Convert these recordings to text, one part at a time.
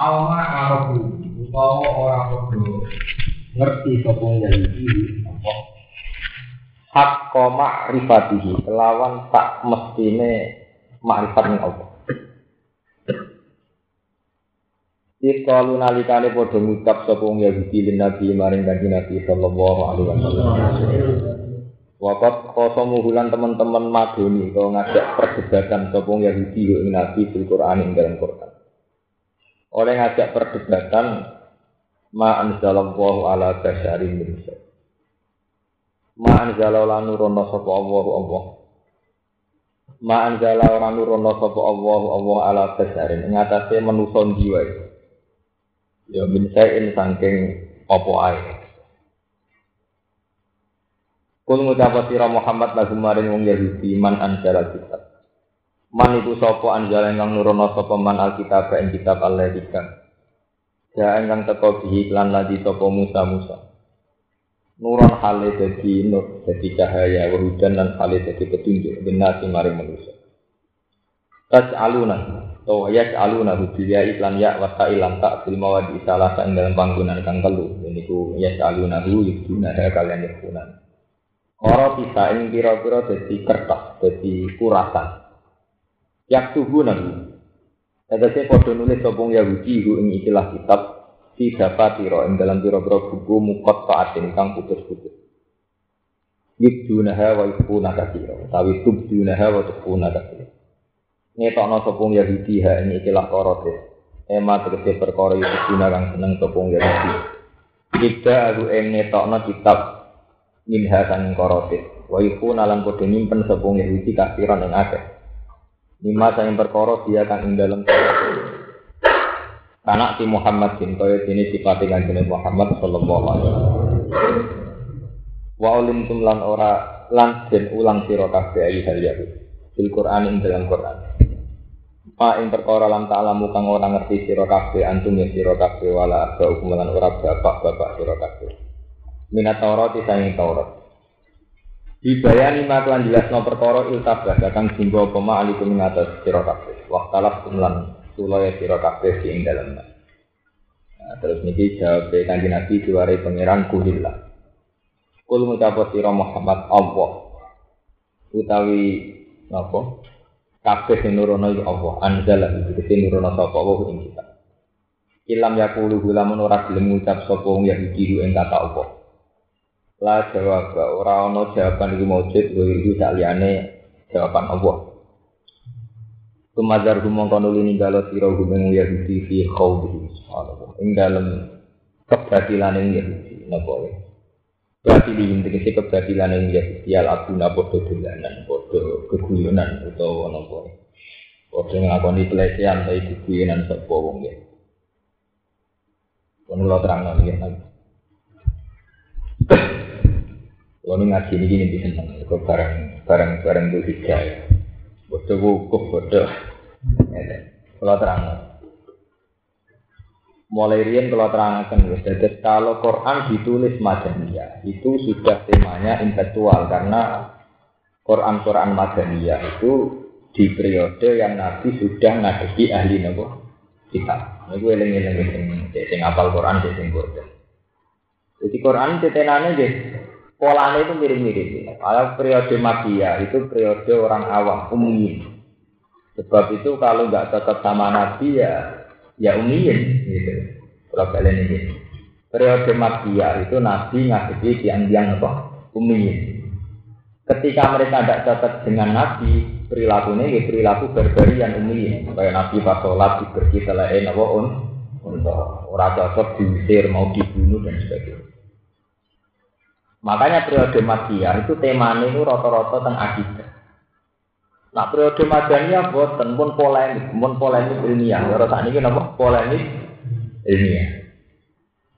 Alma arabu utawa ora padha ngerti sapa Yahudi apa hak koma rifatihi kelawan tak mestine makrifat ning Allah. Ikalu nalikane padha ngucap sapa Yahudi lin Nabi maring kanjeng Nabi sallallahu alaihi wasallam. Wakat kosomu bulan teman-teman madoni kau ngajak perdebatan sapa Yahudi ing Nabi fil Quran ing dalam Quran. Oleh ngajak perdebatan ma anzalallahu ala basyarin min. Ma anzala lan nurono sapa Allah Allah. Ma anzala ora nurono sapa Allah Allah ala basyarin ing atase manusa jiwa. Ya min syai'in saking apa ae. Kul ngucap sira Muhammad lagu maring wong Yahudi man anzala kitab. Man iku sapa anjal ingkang nurono sapa man alkitab ing kitab Allah dikang. Ya ingkang teko bihi lan ladi sapa Musa Musa. Nuron hale dadi nur dadi cahaya wa hudan lan hale dadi petunjuk binasi maring manusia. Tas aluna to ya aluna hudiya iklan ya wa ilam tak fil mawadi salah ing dalam panggonan kang telu niku ya aluna hu yuduna kalian yakunan. Ora bisa ing pira-pira dadi kertas, dadi kurasan. Yak tubuh nabi. Tegese padha nulis sopong Yahudi hu ing ikilah kitab si dafatiro ing dalam pira-pira buku mukot taatin kang putus-putus. Yibdunaha wa yibuna kasiro. Tapi tubdunaha wa tubuna kasiro. Ngetokno sopong Yahudi ha ing ikilah korote. Ema tegese perkara yibduna kang seneng sopong Yahudi. Kita aku ing ngetokno kitab minha kang korote. Wa yibuna lan padha nyimpen sopong Yahudi kasiran ing akeh. Lima sayang perkara dia kan ing dalam Anak si Muhammad bin kaya dene sifate kanjeng Muhammad sallallahu alaihi wasallam. Wa ulim tumlan ora lan den ulang sira kabeh ayi hal. Fil Quran ing dalam Quran. Ma ing perkara lan ta'lamu kang ora ngerti sira kabeh antum ya sira kabeh wala ada lan ora bapak-bapak sira kabeh. Minat Taurat sayang Taurat. Dibayani maklan jelas no perkara iltabah kakang jimbo pema alikum ing atas sira kabeh. Waktalaf kumlan sulaya sira kabeh ing dalem. Nah, terus niki jawab kanjeng Nabi diwarai pangeran kuhillah. Kul ngucap sira Muhammad Allah. Utawi napa? Kabeh sing nurono iku Allah. Anzala iki sing nurono sapa Allah ing kita. Ilam yakulu lamun ora gelem ngucap sapa wong Yahudi ing kata Allah. La jawab ora ana jawaban iki maujud wa iki saliyane jawaban Allah. Tumadar gumong kono lini galo sira gumeng Yahudi fi khawdi subhanallah. Ing dalem kebatilan ing Yahudi napa wae. Berarti di kese kebatilan ing Yahudi al abuna padha dolanan, padha keguyonan utawa napa wae. Padha ngakoni pelecehan ta keguyonan sapa wong ya. Lo terang nang ya. Kalau ngaji ini gini bisa kok barang barang barang itu hijau. Bodoh wukuf bodoh. Kalau terang, mulai rian kalau terangkan jadi kalau Quran ditulis madaniyah itu sudah temanya intelektual karena Quran Quran madaniyah itu di periode yang Nabi sudah ngadepi ahli nopo kita. Ini gue eling eling eling sing apal Quran sing bodoh. Jadi Quran tetenane deh polanya itu mirip-mirip. Kalau periode magia itu periode orang awam, umum. Sebab itu kalau nggak tetap sama Nabi ya ya umiyin gitu. Kalau kalian ini periode magia itu Nabi ngadepi tiang-tiang apa? Umiyin. Ketika mereka tidak cocok dengan Nabi, perilakunya ya perilaku berbarian umiyin. Kayak Nabi pas sholat diberi selain apa un untuk orang cocok diusir mau dibunuh dan sebagainya. Makanya periode Madiyah itu temanya itu rata-rata tentang akidah. Nah periode Madaniyah boten pun polemik, pun polemik ilmiah. Ora saat ini apa? Polemik ilmiah.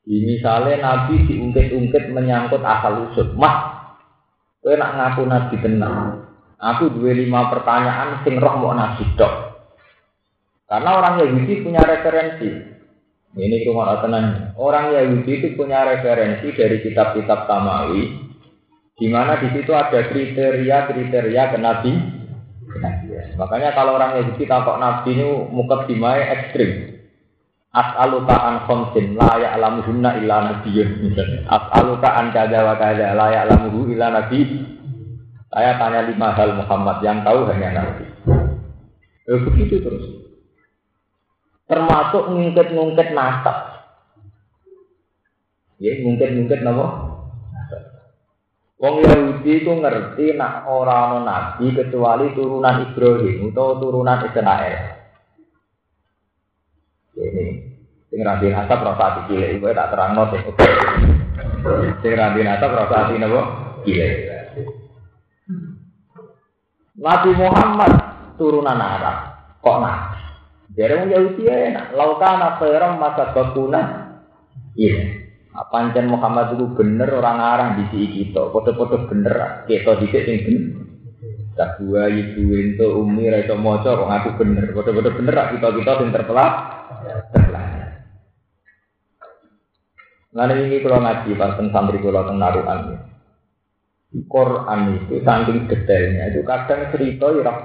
Di misalnya Nabi diungkit-ungkit menyangkut asal usul. Mah, kowe nak ngaku Nabi tenang. Aku dua lima pertanyaan sing roh mau Nabi dok. Karena orang Yahudi punya referensi. Ini rumah tenang. Orang Yahudi itu punya referensi dari kitab-kitab Samawi, di mana di situ ada kriteria-kriteria ke Nabi. Makanya kalau orang Yahudi takut Nabi ini muka dimai ekstrim. As'aluka an khomsin la ya'lamuhunna illa nabiyyun As'aluka an kada wa kada la ya'lamuhu illa nabi. Saya tanya lima hal Muhammad yang tahu hanya Nabi. Eh, begitu terus. Termasuk ngungkit-ngungkit nasab. Ya, ngungkit-ngungkit nama Wong Yahudi itu ngerti nak orang nabi kecuali turunan Ibrahim atau turunan Israel. Ini sing rabi nasab rasa cilik itu tak terang no sing sing rabi nasab rasa hati nopo cilik. Nabi Muhammad turunan Arab kok nabi. Jadi wong Yahudi enak lautan apa orang masa bakuna. Iya. Pancen Muhammad itu bener orang arah di sini kita, foto-foto bener, kita di sini bener. Tak dua ibu itu umi rasa moco kok ngaku bener, foto-foto bener kita kita yang terpelak, terpelak. Nah ini kalau ngaji pasang santri kalau tentang naruhan Quran itu saking detailnya itu kadang cerita ya rak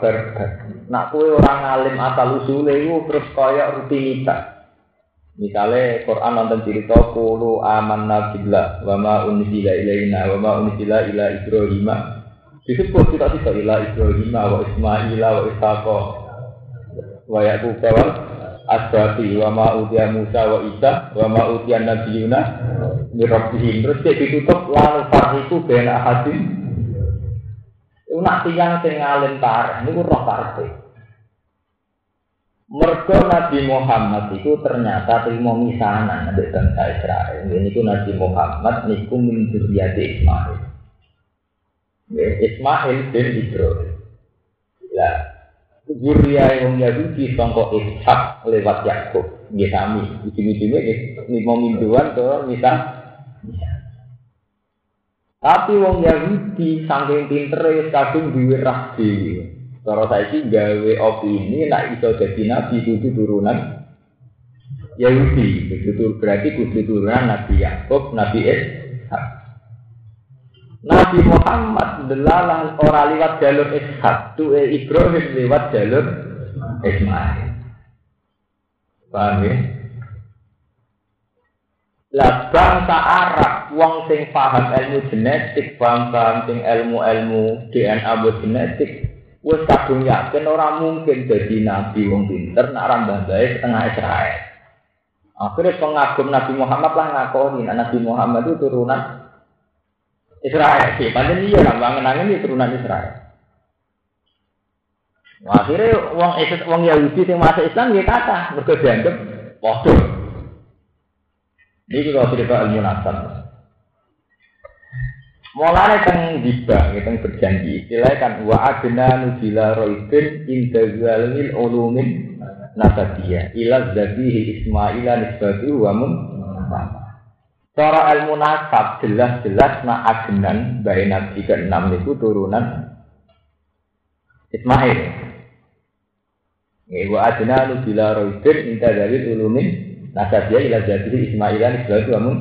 Nak kue orang alim asal usul itu terus kaya rutinitas. Misalnya Quran nonton cerita kulu aman nabilah wa ma unzila ilaina wa ma unzila ila Ibrahim. Disebut kita kita ila Ibrahim wa Ismail wa Ishaq wa Yaqub wa Asbati wa ma utiya Musa wa Isa wa ma utiya nabiyuna min rabbihim. Terus dia ditutup lalu fariku bena hadim. Unak tiang sing alim tareh niku roh karepe. Mergo Nabi Muhammad itu ternyata terima misanan dari bangsa Israel. Ini itu Nabi Muhammad niku min Ismail. Ismail bin Ibrahim. Ya, Zuriya yang Yahudi sangka Ishak lewat Yakub. Nggih sami. Ujung-ujungnya nggih mau minduan ke misal. Tapi wong Yahudi saking pintere kadung duwe rah dhewe. Cara saiki gawe opini nak iso jadi nabi itu turunan Yahudi. Itu berarti kudu turunan Nabi Yakub, Nabi Ishak. Nabi Muhammad delalah orang lewat jalur Ishak, tuh Ibrahim lewat jalur Ismail. Paham ya? Lah bangsa Arab wong sing paham ilmu genetik, paham sing ilmu-ilmu DNA genetik, Wes kadung yakin orang mungkin jadi nabi wong pinter nak rambah baik setengah Israel. Akhirnya pengagum Nabi Muhammad lah ngakoni Nabi Muhammad itu turunan Israel sih. Padahal iya lah bangen ini turunan Israel. Akhirnya wong wong Yahudi yang masuk Islam dia kata mereka dianggap bodoh. Ini kalau cerita ilmu nasab. Mulane teng diba, teng berjanji. Istilah kan wa adna nuzila roidin inda zalil ulumin nasabiyah ila zabihi ismaila nisbatu wa mun Cara ilmu nasab jelas-jelas na agenan bayi nabi ke-6 itu turunan Ismail. Ya, wa adna nuzila roidin inda zalil ulumin nasabiyah ila zabihi ismaila nisbatu wa mun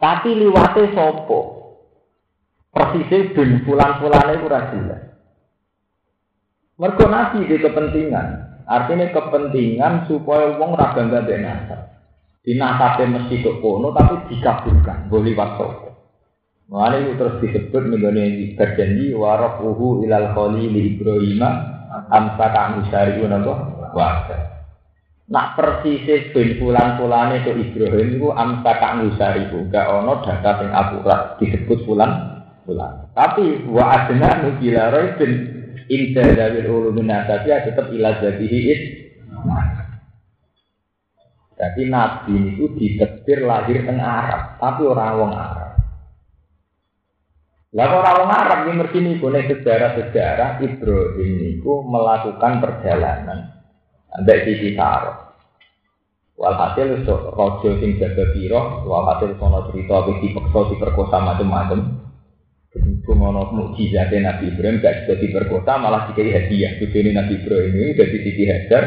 Tapi liwate sopo? persisnya bin fulan-fulan itu jelas. Mergo di kepentingan. Artinya kepentingan supaya wong ra bangga nasab. Di nasabe mesti kok kono tapi dikabulkan, boleh waktu. Mulane itu terus disebut menggone berjanji warafuhu ilal khalil Ibrahim amsa kang syari'un apa? Wa'ada. Nak persis bin fulan fulan itu Ibrahim itu amsa kang itu gak ono data yang akurat disebut fulan pulang. Tapi wa adna nukila roibin inda dawil ulumin nasabi tetap ila jadihi is. Jadi Nabi itu ditekbir lahir teng Arab, tapi orang wong Arab. Lah orang Arab ini mesti niku sejarah-sejarah Ibrahim niku melakukan perjalanan ambek sisi Saro. Walhasil rojo sing jaga piro, walhasil sono cerita wis dipeksa diperkosa macam-macam. Berhubung ono mukjizate Nabi Ibrahim gak juga diperkosa malah dikai hadiah. Bojone Nabi Ibrahim ini jadi Siti Hajar.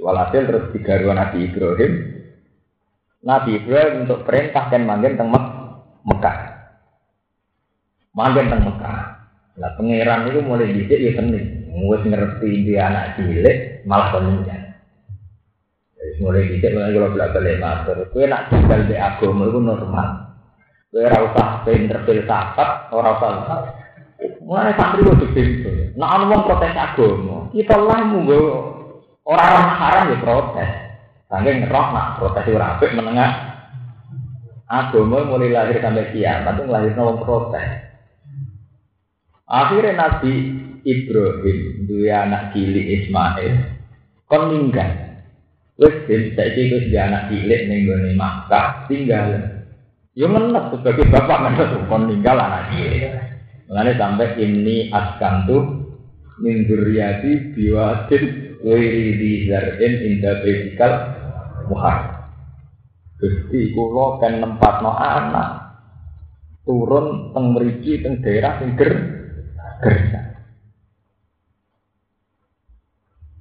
Walhasil terus digaruh Nabi Ibrahim. Nabi Ibrahim untuk perintah dan manggen teng Mekah. Manggen teng Mekah. Lah pangeran itu mulai dhisik ya seneng. Wis ngerti dia anak cilik malah pengen mulai dicek mulai kalau belak balik matur. Kue nak tinggal di agama itu normal. Kue rasa pinter filsafat, orang usah. Mulai santri itu bintu. Nah, mau protes agama. Kita lah munggo orang-orang haram ya protes. Saking roh nak protes itu rapi menengah. Agama mulai lahir sampai kiamat itu lahir nawang protes. Akhirnya Nabi Ibrahim dua anak cilik Ismail kon meninggal. Wes ben saiki wis dia anak cilik ning gone tinggal. Yo menep sebagai bapak menep kon tinggal anak cilik. Mulane sampai ini askantu min dzurriyyati biwadin ghairi di zar'in inda baitikal muhar. Gusti kula kan nempatno anak turun teng mriki teng daerah sing ger gersa.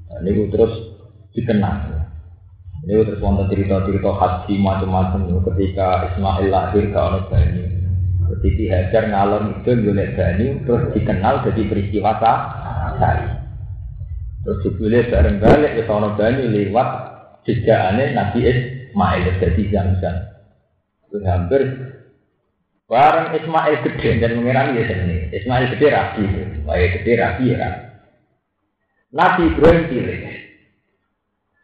Nah, terus dikenal. Ini terus wonten cerita-cerita haji macam-macam ketika Ismail lahir ke anak Bani. Ketika Hajar ngalor itu golek Bani terus dikenal jadi peristiwa sari. Terus dipilih bareng balik ke anak Bani lewat jejakane Nabi Ismail jadi Zamzam. Terus hampir Barang Ismail gede dan mengira ya sini. Ismail gede rapi, baik gede rapi ya. Nabi Ibrahim pilih.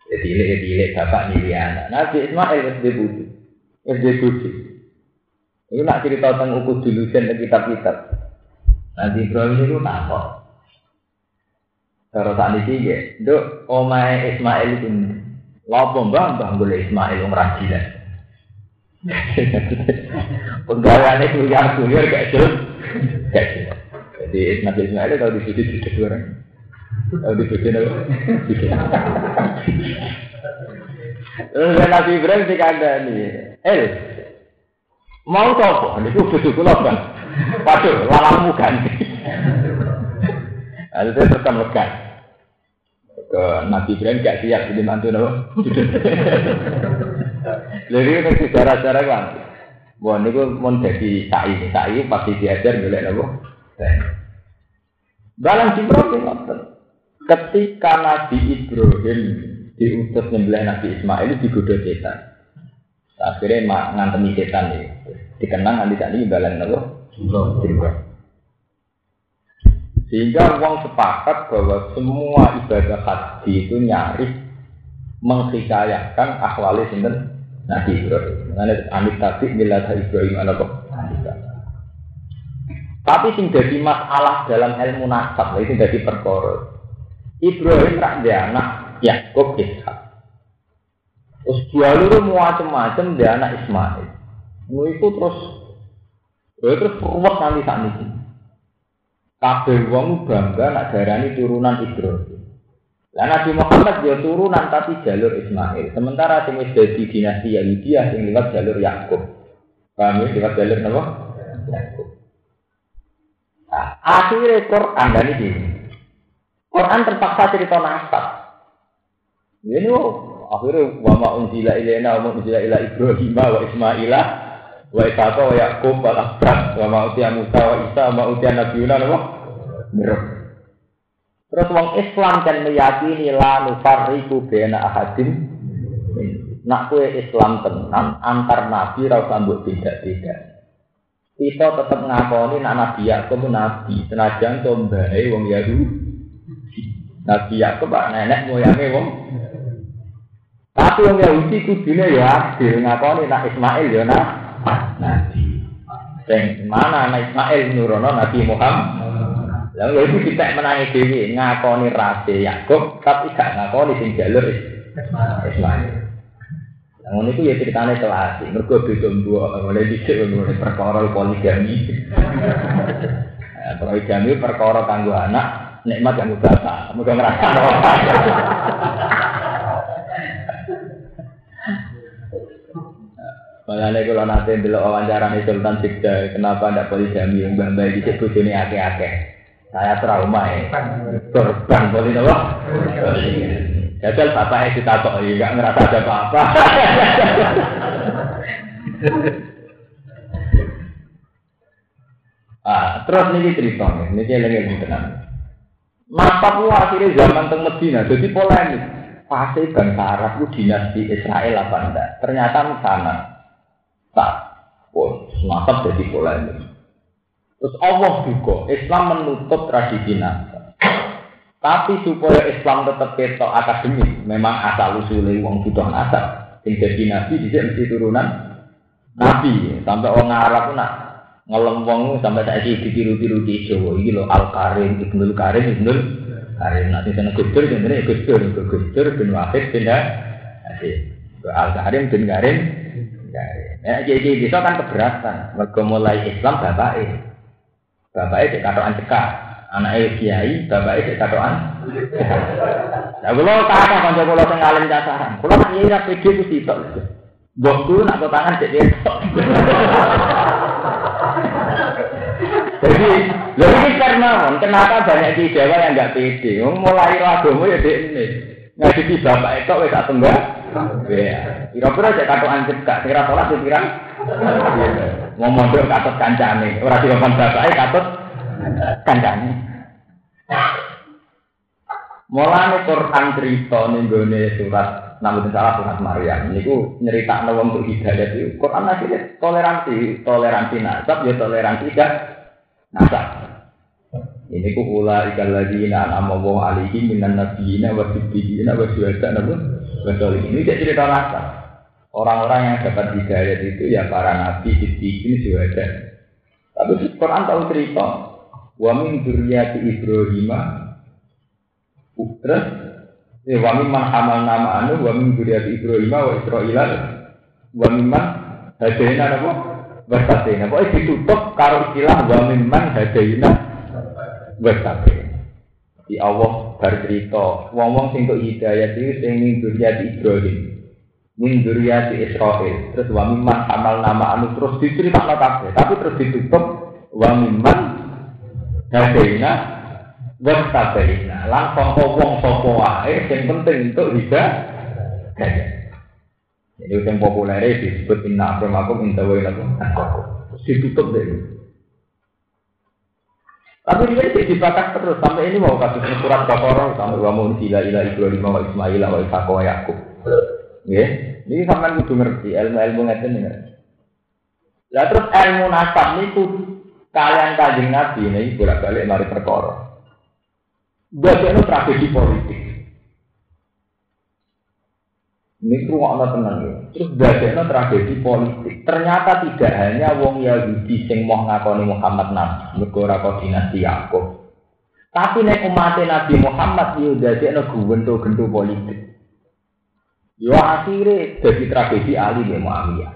Jadi ini cilik bapak nih anak. Nabi Ismail wis di budi, wis di budi. Ini nak cerita tentang ukur dulu dan kitab-kitab. Nabi Ibrahim itu nakok. Kalau saat ini ya, dok omai Ismail itu lopo mbah mbah boleh Ismail umrah gila. Penggawaannya kuliah gak jelas, gak jelas. Jadi Nabi Ismail kalau di sini tidak orang. Kalau dibikin apa? Terus Nabi Ibrahim nih, Eh, mau coba? Ini butuh kula kan? Waduh, lalamu ganti. Lalu tekan lekan. Ke Nabi Ibrahim gak siap jadi mantu nopo. Jadi ini sejarah-sejarah kan. Wah, ini mau jadi sa'i, sa'i pasti diajar boleh nopo. Dalam Jibril ini Ketika Nabi Ibrahim diutus nyembelih Nabi Ismail digoda setan. Akhirnya mak ngantemi setan nih. Dikenang nanti tadi balen apa? Sehingga uang sepakat bahwa semua ibadah haji itu nyaris menghikayakan akhwali sinten Nabi Ibrahim. Mengenai amit tadi bila Ibrahim apa? Tapi sing jadi masalah dalam ilmu nasab, itu jadi perkara. Ibrahim dia anak Yakub Ishak. Terus dua luru macam-macam dia anak Ismail. Itu terus, ya terus ruwet nanti saat. Kabeh wong bangga nak darani turunan Ibrahim. Lah Nabi Muhammad dia turunan tapi jalur Ismail. Sementara sing wis dadi dinasti Yahudi sing lewat jalur Yakub. Paham ya lewat jalur napa? Yakub. Nah, akhirnya Quran dan ini Quran terpaksa cerita nasab. Ini oh, akhirnya wa ma unzila ilaina wa unzila ila Ibrahim wa Ismaila wa Ishaqa wa Yaqub wa Asbab wa ma utiya Musa wa Isa wa ma utiya Nabiyuna wa Mirab. Terus wong Islam kan meyakini la nufarriqu baina ahadin nak kue Islam tenan antar nabi ra usah mbok beda-beda. Kita tetap ngakoni nak nabi Yakub nabi, senajan to mbae wong Yahudi Nabi Yakub nenek moyangnya wong. Tapi wong Yahudi kudune ya adil ngakoni nak Ismail ya nak nabi. Sing mana anak Ismail nurono Nabi Muhammad. Lalu itu kita menangi dewi ngakoni rase Yakub tapi gak ngakoni sing jalur Ismail. Ngono iku ya ceritane kelas. Mergo beda mbok oleh dhisik ngono perkara poligami. Poligami perkara kanggo anak, nikmat kanggo bapak. Muga ngrasa. Makanya kalau nanti dulu wawancara nih Sultan Sigda, kenapa tidak poligami yang mbak di bojone ake-ake? Saya trauma ya. Korban poligami apa? Jajal bapaknya ditakok, ya nggak ngerasa ada apa-apa. ah, terus ini cerita nih, ini lagi yang tenang. Masa akhirnya zaman teng Medina, jadi polemik. Pasti bangsa Arab itu dinasti Israel apa enggak? Ternyata sana tak pun semacam jadi polemik. Terus Allah juga Islam menutup tradisi. Tapi supaya Islam tetap ketok akademis, memang asal usulnya uang butuh nasab. Yang jadi nabi bisa mesti turunan nabi. Sampai orang Arab nak ngelem wong sampai saiki ditiru-tiru di Jawa iki lho Al Karim Ibnul Karim Ibnul Karim nanti sana Gus Dur jenenge Gus Dur Gus Dur bin Wahid bin Al Karim bin Karim Ya, jadi bisa kan keberatan. Mergo mulai Islam bapak eh, bapak eh katoan cekak, anak eh kiai, bapak eh katoan. Nah, kalau kata kanca kula sing alim cacaran, kula nak nyira pede ku sitok. Bosku nak ke tangan cek Jadi, lho ini karena kenapa banyak di Jawa yang enggak pede? Mulai agama ya dek ini. Ngaji bapak itu wis tak tunggal. Iya. Kira-kira cek katokan cekak, kira sholat ya kira. Mau mondok katut kancane, ora dikon bapake katut kancane. Mulane Quran cerita ning gone surat Nabi salah surat Maryam niku nyeritakno wong untuk hidayah itu Quran akhirnya toleransi, toleransi nasab ya toleransi gak nasab. Ini ku ula ikal lagi na nama wong alihi minan nabiyina wa siddiqina wa syuhada nabi Betul ini cerita nasab. Orang-orang yang dapat hidayah itu ya para nabi, siddiqin, syuhada. Tapi Quran tahu cerita wa min dzurriyyati Ibrahim terus ya wa min nama anu wa min dzurriyyati Ibrahim wa Israil wa min man hadaina apa wasatina. Pokoknya ditutup karo istilah wa min man hadaina wasatina. Di Allah bercerita, wong-wong sing kok hidayah itu sing min dzurriyyati Ibrahim min dzurriyyati Israil terus wa mimman amal nama anu terus diceritakno kabeh. Tapi terus ditutup wa mimman hadaina wa tabaina lan sapa wong wae sing penting untuk hidayah. Jadi yang populer disebut inna akramakum inda wa ilakum ditutup deh. Tapi dia tidak dibakas terus. Sampai ini mau kasus surat Baqarah sampai wa mun ila ila Ibrahim wa Ismail wa Ishaq wa. Ya, ini sampean kudu ngerti ilmu-ilmu ngeten ini. Lah terus ilmu nasab niku kalian kanjeng Nabi ini bolak-balik mari perkara. Bagian tragedi politik. Ini ruang tenang ya. Terus bagian tragedi politik. Ternyata tidak hanya wong Yahudi sing mau ngakoni Muhammad Nabi, negara kok dinasti Yakub. Tapi nek umat Nabi Muhammad yo dadekno gento-gento politik. Yo akhirnya jadi tragedi Ali ya Muawiyah.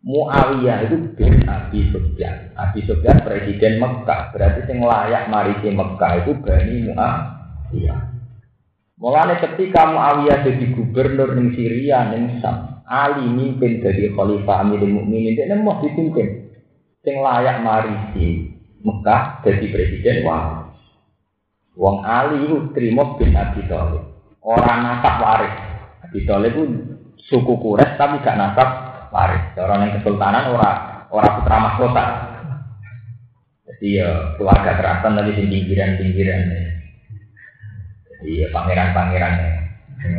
Muawiyah itu bin Abi Sufyan. Abi Sufyan presiden Mekah. Berarti sing layak mari ke Mekah itu Bani Muawiyah. Mulane ketika Muawiyah jadi gubernur ning Syria ning Sam, Ali mimpin jadi khalifah Amirul Mukminin dia mau dipimpin. Sing layak mari di Mekah jadi presiden wah. Wong Ali itu terima bin Abi Thalib. Orang nasab waris. Abi itu suku Quraisy tapi gak nasab waris. Orang yang kesultanan ora ora putra mahkota. Jadi ya keluarga keraton tadi pinggiran-pinggiran. Iya pangeran-pangeran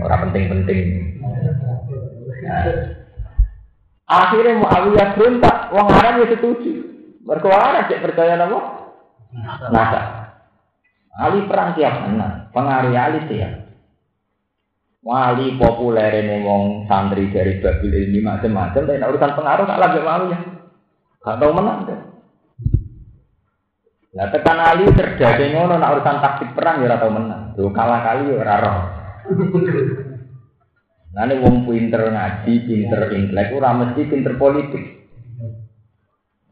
orang penting-penting. Nah. Akhirnya Muawiyah berontak, wong Arab ya setuju. Mereka Arab cek percaya nama? Nasa. Ali perang tiap mana? Pengaruh Ali tiap. Wali populer ini wong santri dari Babil ini macam-macam, tapi urusan pengaruh tak lagi Muawiyah. Gak tahu menang deh. Lah tekan Ali terjadi ngono nak urusan taktik perang ya ora tau menang. Tuh kalah kali ya ora roh. Nanti wong pinter ngaji, pinter intelek, ora mesti pinter politik.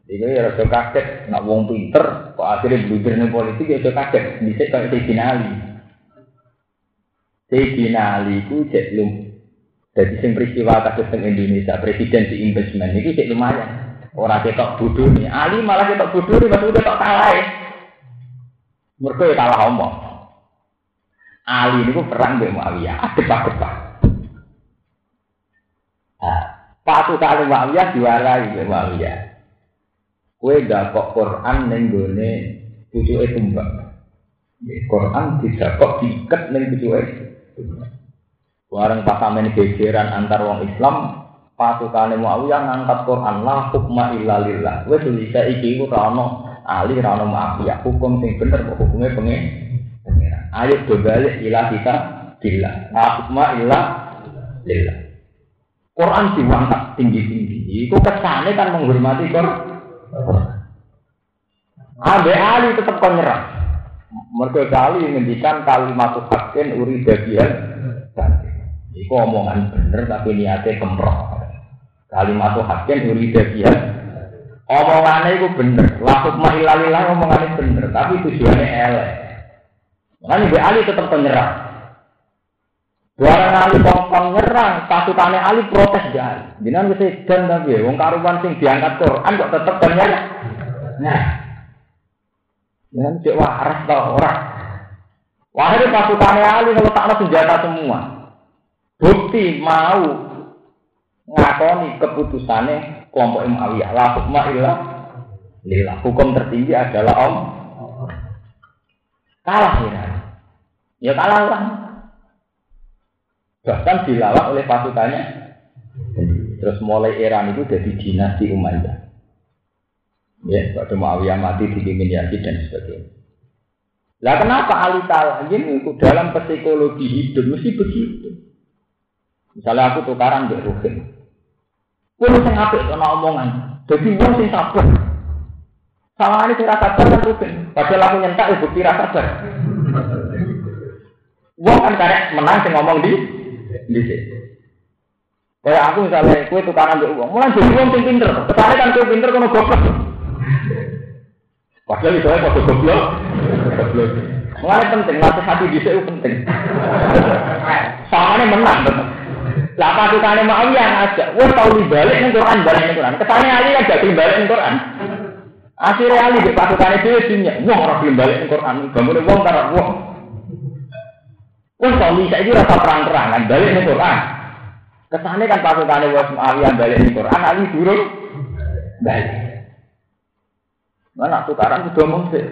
Jadi ya rasa kaget, nak wong pinter, kok akhirnya nih politik ya rasa kaget. Bisa kayak Sayyidina Ali. Sayyidina Ali ku cek lum. Jadi sing peristiwa kasus teng Indonesia, presiden di investment itu cek lumayan. Orang ketok bodoh nih, Ali malah ketok bodoh nih, maksudnya ketok kalah ya. Mereka ya kalah omong. Ali ini perang dengan Muawiyah, adep-adep. Nah, pasukan Muawiyah diwarai dengan Muawiyah. Kue kok Quran neng gone pucuke tumbang. Quran tidak kok diikat neng pucuke. Warang pasamen gegeran antar wong Islam, pasukan Muawiyah ngangkat Quran lah hukma illa lillah. Wes bisa iki ku rano ali rano Muawiyah hukum sing bener kok hukumnya pengen. Ayo berbalik ilah kita bila. Nah, hukma illa lillah. Quran diangkat tinggi-tinggi. Itu kesannya kan menghormati Quran. Abe Ali tetap kau nyerah. Mereka kali ngendikan kalimat hakin uri bagian. Iku omongan bener tapi niatnya kemroh. Kalimat hakin uri bagian. Omongannya itu bener. Lakuk mahilalilah omongannya bener. Tapi tujuannya elek. Makanya Abe Ali tetap penyerah. Barang Ali kongkong nyerang, pasukannya Ali protes jalan. Jangan dan tapi, wong karuban sing diangkat Quran kok tetep penyerah. Nah, jangan cek waras tau orang. Wahai pasukannya Ali kalau tak senjata semua. Bukti mau ngakoni keputusannya kelompok Muawiyah. La hukma lillah. Hukum tertinggi adalah Om. Kalah ya. Ya kalah lah bahkan dilawan oleh pasukannya. Terus mulai era itu jadi dinasti Umayyah. Ya, pada Muawiyah mati dipimpin Yazid dan sebagainya. Lah kenapa Ali Talagin itu dalam psikologi hidup mesti begitu? Misalnya aku tukaran di Ruhin. Kulo sing apik ana omongan. Jadi wong sing sabar. Sama ini rasa sabar kan Ruhin. Padahal aku nyentak ya bukti rasa sabar. Wong kan karek menang sing ngomong di di sini. Kayak aku misalnya, kue tukaran mbek uang, mulai jadi uang pinter. Kesane kan kue pinter kono goblok. Padahal itu ya kode goblok. Goblok. Mulai penting, latih hati di sini penting. Soalnya menang betul. Lah pasukane mau yang aja, wes tau balik ning Quran, balik ning Quran. Kesane Ali kan gak balik ning Quran. Akhirnya Ali di pasukane dhewe dinya, wong ora balik ning Quran, bangun wong karo wong. Wong suami saya itu rasa perang-perangan balik nih Quran. Kesannya kan pasukannya was Muawiyah balik nih Quran, Ali turun balik. Mana tukaran sudah ngomong sih.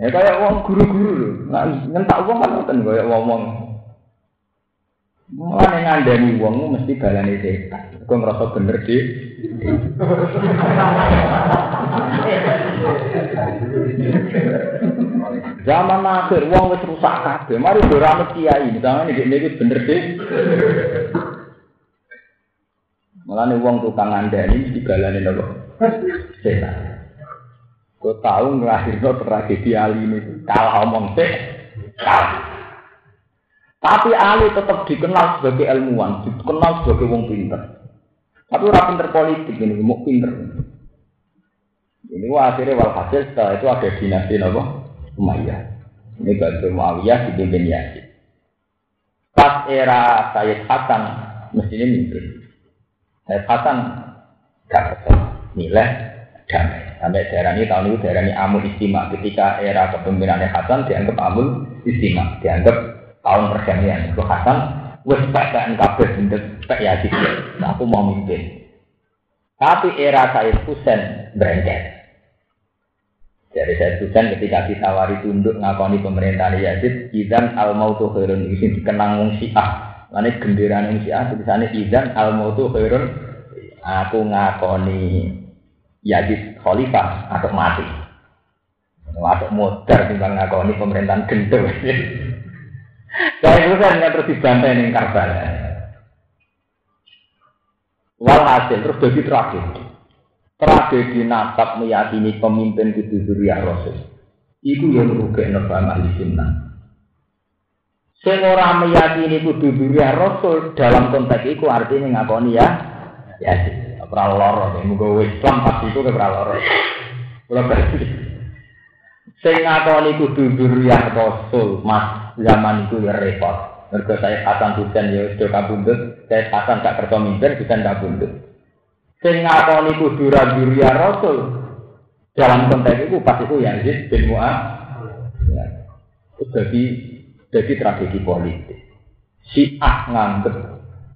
Ya kayak uang guru-guru. Nah, nyentak uang kan ngoten kayak ngomong. Mulane ngandani wong mesti balane setan. Kok ngerasa bener di. Zaman akhir wong wis rusak kabeh. Mari ora kiai, misalnya iki niku bener deh. Mulane wong tukang ngandani mesti balane nopo? Setan. Kau tahu ngelahirno tragedi Ali ini kalah omong sih. Tapi Ali tetap dikenal sebagai ilmuwan, dikenal sebagai wong pinter. Tapi orang pinter politik ini, mau pinter. Ini akhirnya walhasil setelah itu ada dinasti Nabi Umayyah. Ini Batu Muawiyah dipimpin Yazid. Pas era Sayyid Hasan mestinya mimpin. Sayyid Hasan gak betul, nilai damai. Sampai daerah ini tahun itu daerah ini Amul Istimewa. Ketika era kepemimpinannya Hasan dianggap Amul Istimewa, dianggap tahun perdamaian. Itu Hasan wes bacakan kabeh bentuk Pak Yazid. Nah, aku mau mimpin. Tapi era Sayyid Husain berengket. Jadi saya Husain ketika ditawari tunduk ngakoni pemerintahan Yazid, Idan al mautu khairun ini dikenang wong Syiah. Lalu gendera wong Syiah tulisannya Idan al mautu khairun. Aku ngakoni Yazid khalifah atau mati. Atau modar timbang ngakoni pemerintahan gendeng. Saya itu saya terus dibantai ning Karbala. Walhasil terus jadi tragedi. Tragedi nasab meyakini pemimpin itu Zuriyah Rasul. Iku yang merugikan paham ahli sunnah. Ora meyakini kudu duriya Rasul dalam konteks iku artinya ngakoni ya ya ora lara muga Islam pasti itu ora lara. Ora berarti. Sing ngakoni kudu duriya Rasul Mas zaman itu ya repot. Mergo saya Hasan Husain ya sudah kabundut, saya Hasan gak kerja mimpin, Husain kabundut. Sing ngakoni kudu duriya Rasul dalam konteks itu pasti itu Yazid bin Mu'ad. Ya. Jadi jadi tragedi politik. Si Ah nganggep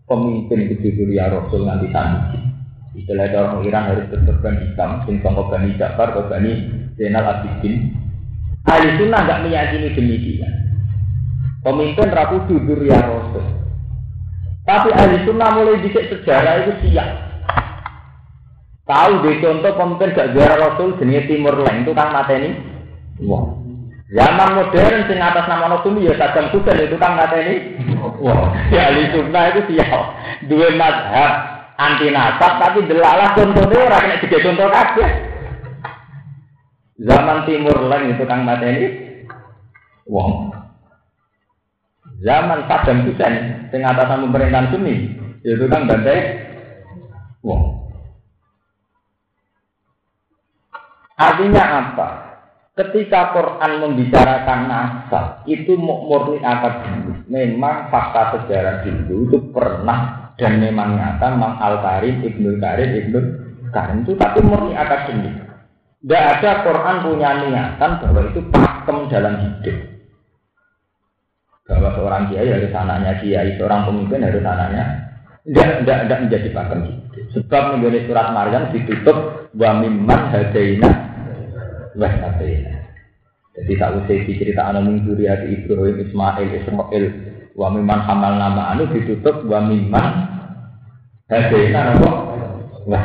pemimpin itu ya Rasul nganti tadi. Istilah orang Iran harus berkorban hitam, sing sangka Bani Ja'far atau Bani Zainal Abidin. Ahli sunnah nggak meyakini demikian. Pemimpin rapu jujur ya Rasul. Tapi ahli sunnah mulai dicek sejarah itu siap. Tahu deh contoh pemimpin gak juara Rasul jenis Timur Lain itu kan mateni. Wah, Zaman modern sing atas nama Nabi ya Saddam Hussein itu kan kata ini. Wah, ya ahli sunnah itu siap. Dua madhab anti nasab tapi delalah contohnya orang kena tiga contoh kabeh. Zaman Timur Lain itu kang mata ini. Wong. Zaman Saddam Hussein sing atas nama pemerintahan Sunni itu kan bantai. Wong. Artinya apa? Ketika Quran membicarakan nasab, itu murni akademis. Memang fakta sejarah dulu itu pernah dan memang nyata Mang Al Karim, Ibnu Karim, Ibnu Karim itu tapi murni akademis. Tidak ada Quran punya niatan bahwa itu pakem dalam hidup. Bahwa seorang kiai harus anaknya kiai, seorang pemimpin harus anaknya. Tidak, tidak, tidak menjadi pakem hidup. Sebab menjadi surat Maryam ditutup wa mimman hadaina wah kabeh. Jadi tak usah cerita anak hati Ibrahim, Ismail, Ismail, wa miman hamal nama anu ditutup wa miman hadena apa? Wah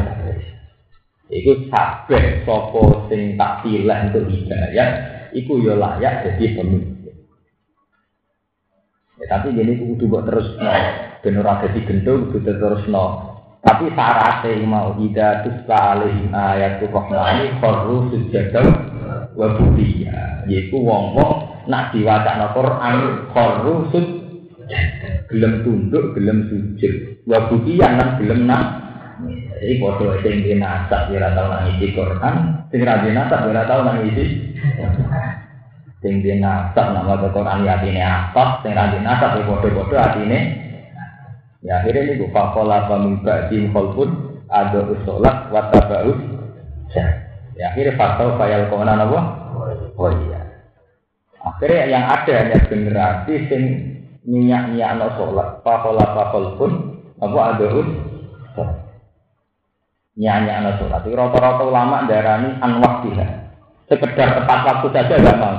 Iku sabeh sopo sing tak pilih untuk hidayah, iku ya layak jadi pemimpin. Ya, tapi jadi kudu buat terus no, ben ora dadi gendong kudu terus no. Tapi syaratnya mau ida tusla alaihim ayat rahmani kharru sujadaw wa budiya. Yaitu wong-wong nak diwacana Quran kharru gelem tunduk, gelem sujud. Wa budiya nang gelem nak jadi foto sing di nasab ora tau nangisi Quran, sing ra di nasab ora tau nangisi. Sing di nasab nama Quran ya atine apa, sing ra di nasab ya foto-foto atine Ya akhirnya ini gue fakola pamimba di pun ada usolat watabaus. Ya akhirnya faktor fayal ke mana apa? Oh iya. Akhirnya yang ada hanya generasi sing minyak minyak no sholat. Fakola fakol pun apa ada us. Minyak no sholat. Rata-rata ulama darani anwaktiha. Sekedar tepat waktu saja gak mau.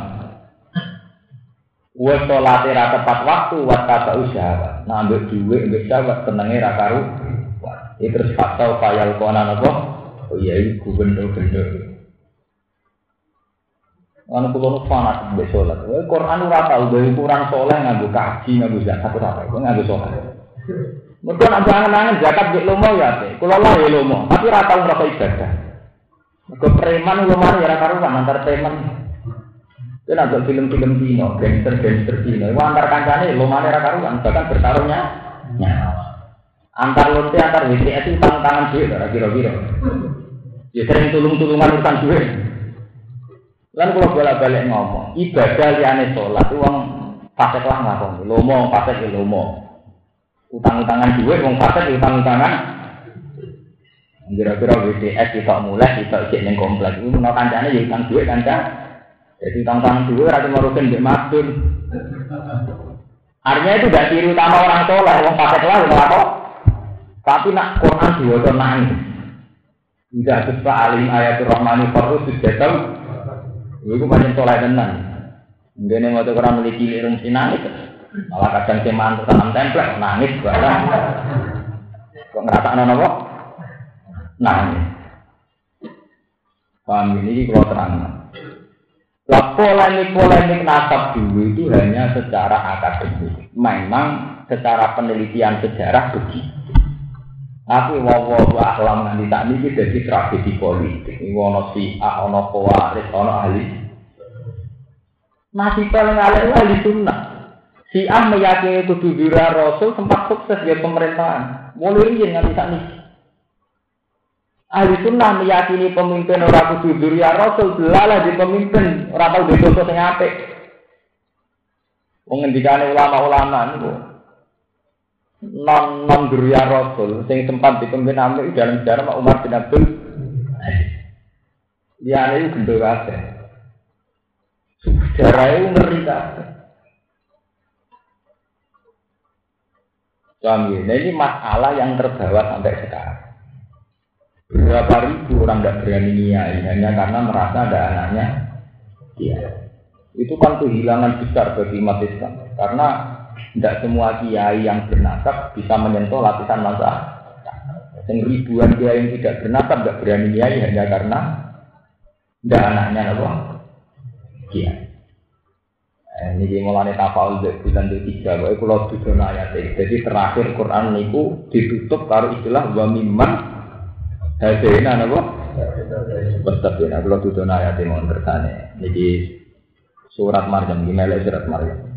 Wa sholate ra tepat waktu wa tata usaha. Nah ambek dhuwit ambek sahabat tenenge ra karu. Itu terus fatau fayal konan apa? Oh iya iku gubernur-gubernur. Ana kula nu fanat mbek salat. Wae Quran ora tau gawe kurang saleh nganggo kaji nganggo zakat ora tau nganggo salat. Mergo nek jangan-jangan zakat mbek lomo ya. Kula lah ya lomo, tapi ora tau ngrasa ibadah. Mergo preman lomo ya ora karuan antar preman. Itu nanti film-film Cina, gangster-gangster Cina. Itu antar kancane, lo mana karuan, bahkan bertarungnya nyawa. Antar lonte, antar WTS itu tangan-tangan duit, kira-kira. Ya sering tulung-tulungan urusan duit. Lan kalau bolak-balik ngomong, ibadah liane sholat itu uang fasek lah ngakon. Lomo, fasek ya lomo. Utang-utangan duit, uang fasek utang-utangan. Kira-kira WTS kita mulai, kita isi neng komplek. Itu mau kancane ya utang duit kancane. Jadi tangkang dua ratu marukin di madun. Artinya itu gak ciri utama orang soleh, orang pakai lah, kok. Tapi nak Quran diwajib nangis. Tidak sesuai alim ayat rahmani farus sudah tahu. Itu banyak soleh tenan. Yang waktu Quran memiliki lirung si nangis. Malah kadang si mantu tanam template nangis barang. Kok ngerasa apa? Nangis. Paham ini kalau terang. Lah polemik-polemik nasab dulu itu hanya secara akademik. Memang secara penelitian sejarah begitu. Tapi wawahu ahlam nanti tak ini jadi tragedi politik. Ini wono si ah, wono kowaris, wono ahli. Masih paling ahli ahli sunnah. Si Ah meyakini kudu dura Rasul sempat sukses di pemerintahan. Mulai ini nganti saat ini. Ahli sunnah meyakini pemimpin orang kudu dura Rasul belalah di pemimpin orang tahu dosa sing apik. Mengendikane ulama-ulama niku non non duriya Rasul sing sempat dipimpin Amir dalam sejarah Pak Umar bin Abdul Ya ini gendul kabeh. Sejarah itu ngeri kabeh. Suami, nah ini masalah yang terbawa sampai sekarang. Berapa ribu orang tidak berani niai hanya karena merasa ada anaknya. Iya. Itu kan kehilangan besar bagi umat Islam. Karena tidak semua kiai yang bernasab bisa menyentuh lapisan masa. Yang ribuan kiai yang tidak bernasab tidak berani niai hanya karena tidak anaknya apa? Kiai. Eh, ini dia mulai tafal bulan tiga, bahwa kalau tujuh ayat Jadi terakhir Quran niku ditutup kalau istilah wa mimman hadena napa? Wastabina kalau tujuh ayat mau kersane. Jadi surat Maryam gimana surat Maryam.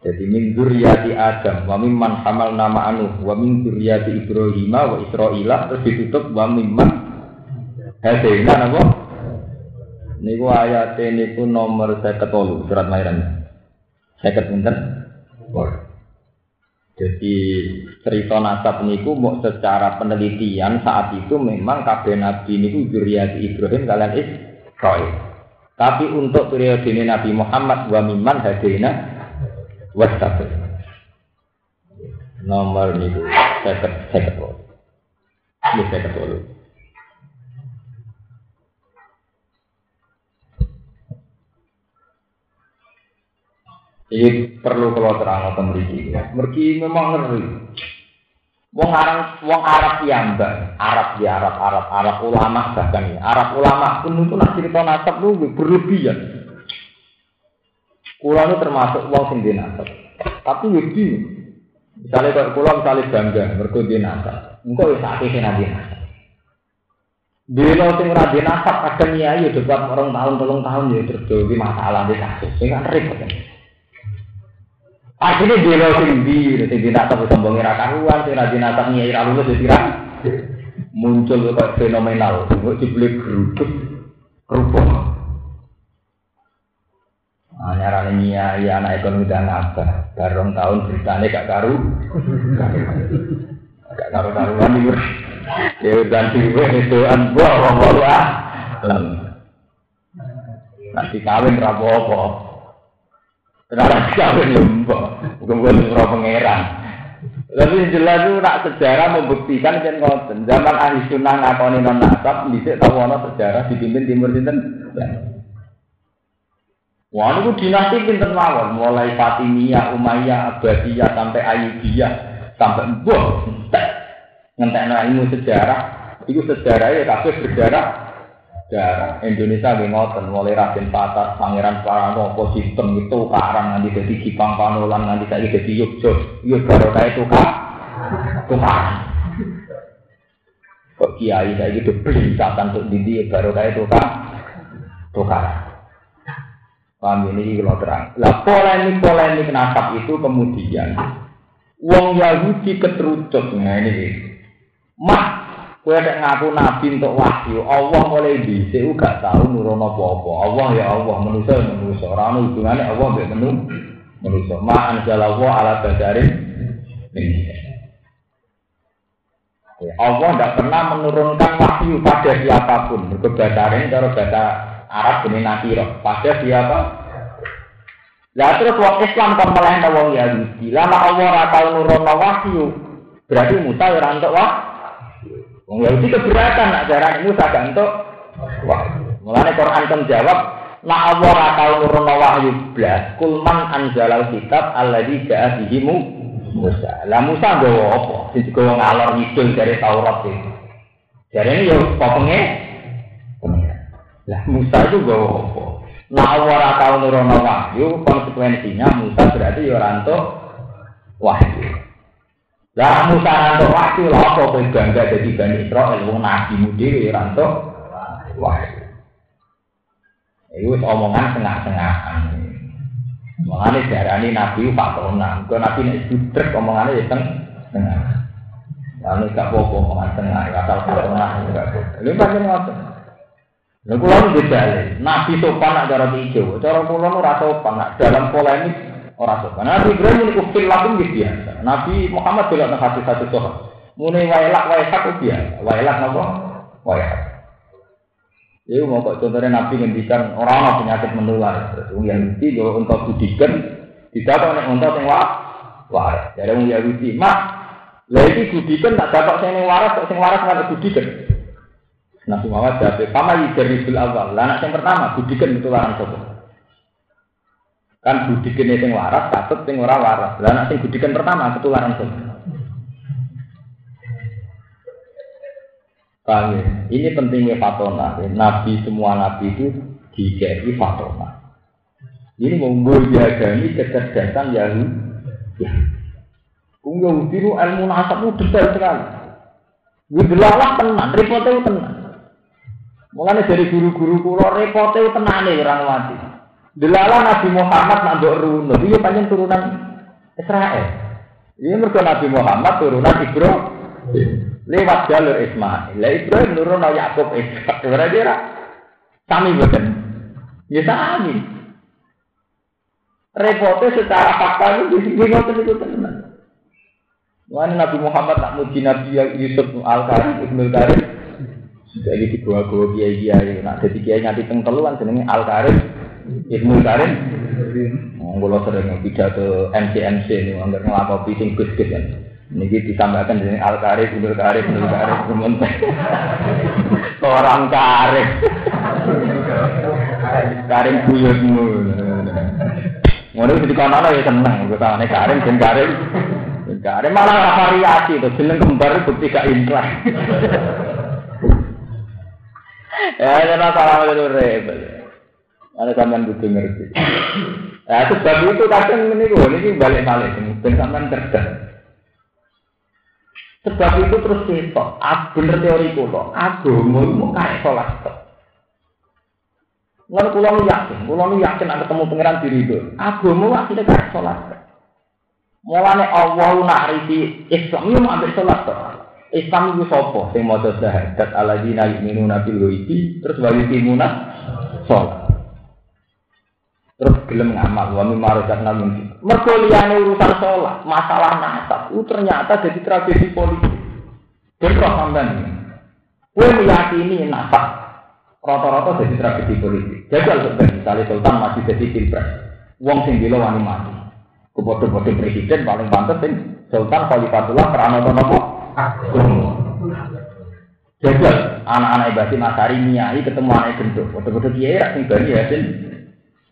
Jadi min dzurriyyati Adam wa mimman hamal nama anu wa min dzurriyyati Ibrahim wa Israila terus ditutup wa mimman hadena napa? Niku ayat niku nomor saya ketolu surat Mairan. Saya pinten? Jadi cerita nasab niku mau secara penelitian saat itu memang kabeh nabi niku juriat Ibrahim kalian Israil. Tapi untuk periode ini Nabi Muhammad wa miman hadina wastabir. Nomor niku saya ketolu. Ini saya ketolu. Ini perlu kalau terang atau meriki. Meriki memang ngeri. Wong Arab, wong Arab mbak, Arab ya Arab, Arab, Arab ulama bahkan ya. Arab ulama pun itu nak cerita nasab lu berlebihan. Kulo itu termasuk wong sing. Tapi wedi. Misalnya kalau kulo misalnya bangga mergo di nasab. Engko wis akeh sing di nasab. Dino sing ora di nasab kadang ya yo debat orang tahun, tolong tahun ya terus masalah di kasus. Sing kan repot. Akhirnya dia lo sing di, sing dinatap sombong ira karuan, sing dinatap nyai ra lulus Muncul kok fenomenal, kok dibeli geruduk kerupuk. Ah, nyarane nyai anak ekonomi dan apa? Barong tahun beritanya gak karu. Gak karu karuan iki. Ya dan diwe itu an buah wae ah. Nanti kawin ra apa Kenapa kawin lomba? Bukan surah pangeran. Tapi jelas itu nak sejarah membuktikan kan ngoten. Zaman ahli sunnah ngakoni non nasab, bisa tahu sejarah dipimpin timur sinten. Wah, dinasti pinter mawon, mulai Fatimiyah, Umayyah, Abbasiyah sampai Ayyubiyah. Sampai Mbah. Ngentekno ilmu sejarah, itu sejarah ya berdarah sejarah. Indonesia nggih ngoten. Mulai Raden Patat, Pangeran Paranopo, sistem itu karang nanti jadi Kipang Panolan nanti saya jadi Yogyo, yo baru kayak itu kak, tukar. Kok kiai saya gitu beli katan untuk didi baru kak, tukar. Paham ini kalau terang. Lah polemik polemik nasab itu kemudian Wong Yahudi keterucut nah ini. Mah Kowe nek ngaku nabi untuk wahyu, Allah mulai dhisik gak tau nurono apa-apa. Allah ya Allah, manusia ya manusia. Ora ono hubungane Allah mbek menu manusia. Ma anzalallahu ala basarin Allah tidak pernah menurunkan wahyu pada siapa pun. Berkebasarin cara bahasa Arab ini nakiro. Pada siapa? Ya terus wong Islam kok melehna wong Yahudi. Lama Allah ora tau wahyu. Berarti Musa ora entuk wahyu. Wong Yahudi keberatan nak darah Musa gak entuk wah. Mulane Quran kan jawab nak Allah ora tau nurono wahyu blas kul man kitab alladzi ja'a bihi Musa. Lah Musa nggawa apa? Sing digawa ngalor ngidul dari Taurat itu. Jadi ini ya popenge Lah Musa itu gawa apa? Nah Allah ora tau nurono wahyu, konsekuensinya Musa berarti ya ora entuk wahyu. Lah Musa ranto waktu lah apa kowe bangga dadi Bani Israil wong nabi mudi ranto wah. Iku omongan tengah-tengahan. Makanya darani Nabi Fatona. Kau Nabi nek budrek omongannya ya teng. Lalu gak apa-apa omongan tengah, Fatona enggak apa. Ini pancen ngoten. Lha kula beda Nabi sopan nak cara hijau, cara kula nu ora sopan nak dalam polemik ora sopan. Nabi Ibrahim niku fil lakum biasa. Nabi Muhammad delok nang hati-hati sopan. Mune waelak waelak biasa. Waelak napa? Waelak. Iku mau kok contohnya Nabi ngendikan orang orang penyakit menular. Terus wong Yahudi yo untuk budikan kok nek untuk sing wah waras. Jadi wong Yahudi, mak lha iki budikan tak dapat sing waras kok sing waras nggak budikan. Nabi Muhammad jawab, "Kama dari bil awal." Lah anak yang pertama budikan ketularan sapa? Kan budikan sing waras, katut sing ora waras. Lah anak sing budikan pertama ketularan sapa? Paham ya? Ini pentingnya fatona. Nabi semua nabi itu dikeri fatona. Ini membolehkan kecerdasan. Ya. Kung Yahudi itu ilmu nasab itu detail sekali. Widelalah tenang, repotnya tenang. Mulanya dari guru-guru kulo repotnya tenang nih orang mati. Delala Nabi Muhammad nak ndok runo, dia panjang turunan Israel. Ini mereka Nabi Muhammad turunan Ibrahim lewat jalur Ismail. Lah Ibrahim nurun Yakub Ishak. Ora kira sami boten. Ya sami. Repotnya secara fakta itu di sini ngoten itu tenan. Mana Nabi Muhammad tak muji Nabi Yusuf Al Karim Ibnu Karim. Sudah ini dibawa-bawa kiai kiai. Nak jadi kiai nganti teng telu kan jenenge Al Karim Ibnu Karim. Monggo sering pidato MCMC nih, anggar ngelakopi sing gus-gus kan. Niki ditambahkan dengan al karif, ibnu karif, ibnu karif, sementara orang karif, karim buyutmu. Ngono di kono ya seneng, nih karim, jen karim, karim malah variasi tuh, jeneng kembar bukti gak intrah. Ya, jangan salah itu rebel. Ada sampean butuh ngerti. Ya, sebab itu kadang ini gue ini balik balik, ben sampean cerdas. Sebab itu terus kita, ah, bener teori kulo, agama itu kayak sholat tok. Lalu kulo yakin, kulo yakin nak ketemu pangeran diri itu. Agama aslinya kayak sholat tok. Mulane Allah narisi Islam itu mau ambil sholat tok. Islam itu sopo, sing mau syahadat ala dina yu'minuna bil terus wali timuna sholat. terus gelem ngamal wa mimma razaqna min mergo urusan sholat masalah nasab itu ternyata jadi tragedi politik. Bentrok sampean kowe meyakini nasab rata-rata jadi tragedi politik. Jajal sebenarnya misalnya sultan masih jadi pilpres. Wong sing bila wani mati. Kepodo-podo presiden paling pantas sing sultan khalifatullah karena apa Jajal anak-anak ibadah Masari Miyai ketemu anak gendut, foto-foto kiai sing bani ya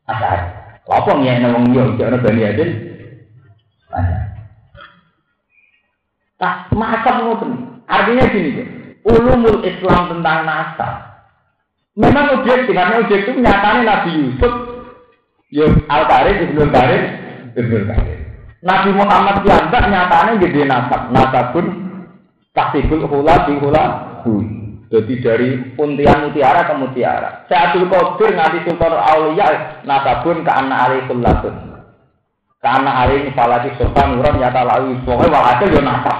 asar. Apa ngene wong yo jek ana bani adil. Tak macam ngoten. Artinya gini, ulumul Islam tentang nasab. Memang objektif, karena objektif nyatanya Nabi Yusuf, ya Al Karim, Ibnu Karim, Ibnu Karim. Nabi Muhammad dianggap nyatanya gede nasab, nasabun tasibul hula di hula jadi dari untian mutiara ke mutiara. Sa'adul Qadir nganti sultan aulia nasabun ke anak ali sullatun. Ke anak ali falati sultan uram nyata lawi. Pokoknya walhasil ya nasab.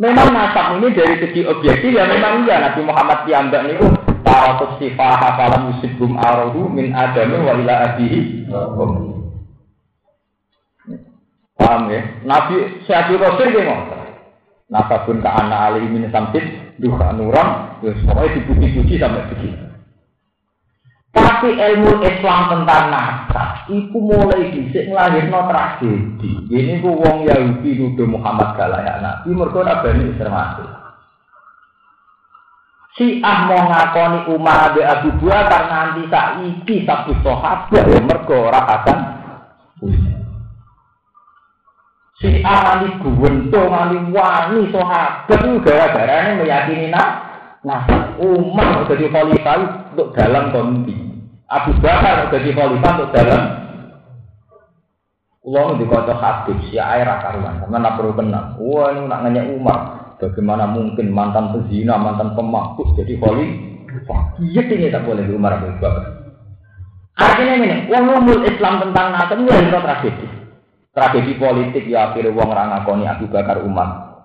Memang nasab ini dari segi objektif ya memang iya Nabi Muhammad Piambak itu Taratut sifah hafalam musibum arohu min adamu wa ila abihi Paham ya? Nabi Syahadul Qadir gimana? Nasabun ke anak ali min samsid duha nuram, ya pokoknya dipuji-puji sampai begitu. Tapi ilmu Islam tentang nasab, itu mulai disik ngelahirno tragedi. Ini ku wong Yahudi nuduh Muhammad galayak Nabi, mereka nabani termasuk. Si ah mau ngakoni Umar Abi Abu Bakar nganti saiki satu sahabat ya mergo ora akan Si A nganti guwento nganti wani sahabat itu gara-gara meyakini nak nah Umar jadi khalifah untuk dalam kondi Abu Bakar jadi khalifah untuk dalam Ulang di kota Habib, si air karuan, karena nak perlu kenal. Wah ini nak nanya Umar, bagaimana mungkin mantan pezina, mantan pemabuk jadi khalifah? Iya ini tak boleh Umar Abu Bakar. Ini, umumul Islam tentang nasab ini adalah tragedi. Tragedi politik ya akhirnya wong rangakoni Abu Bakar Umar.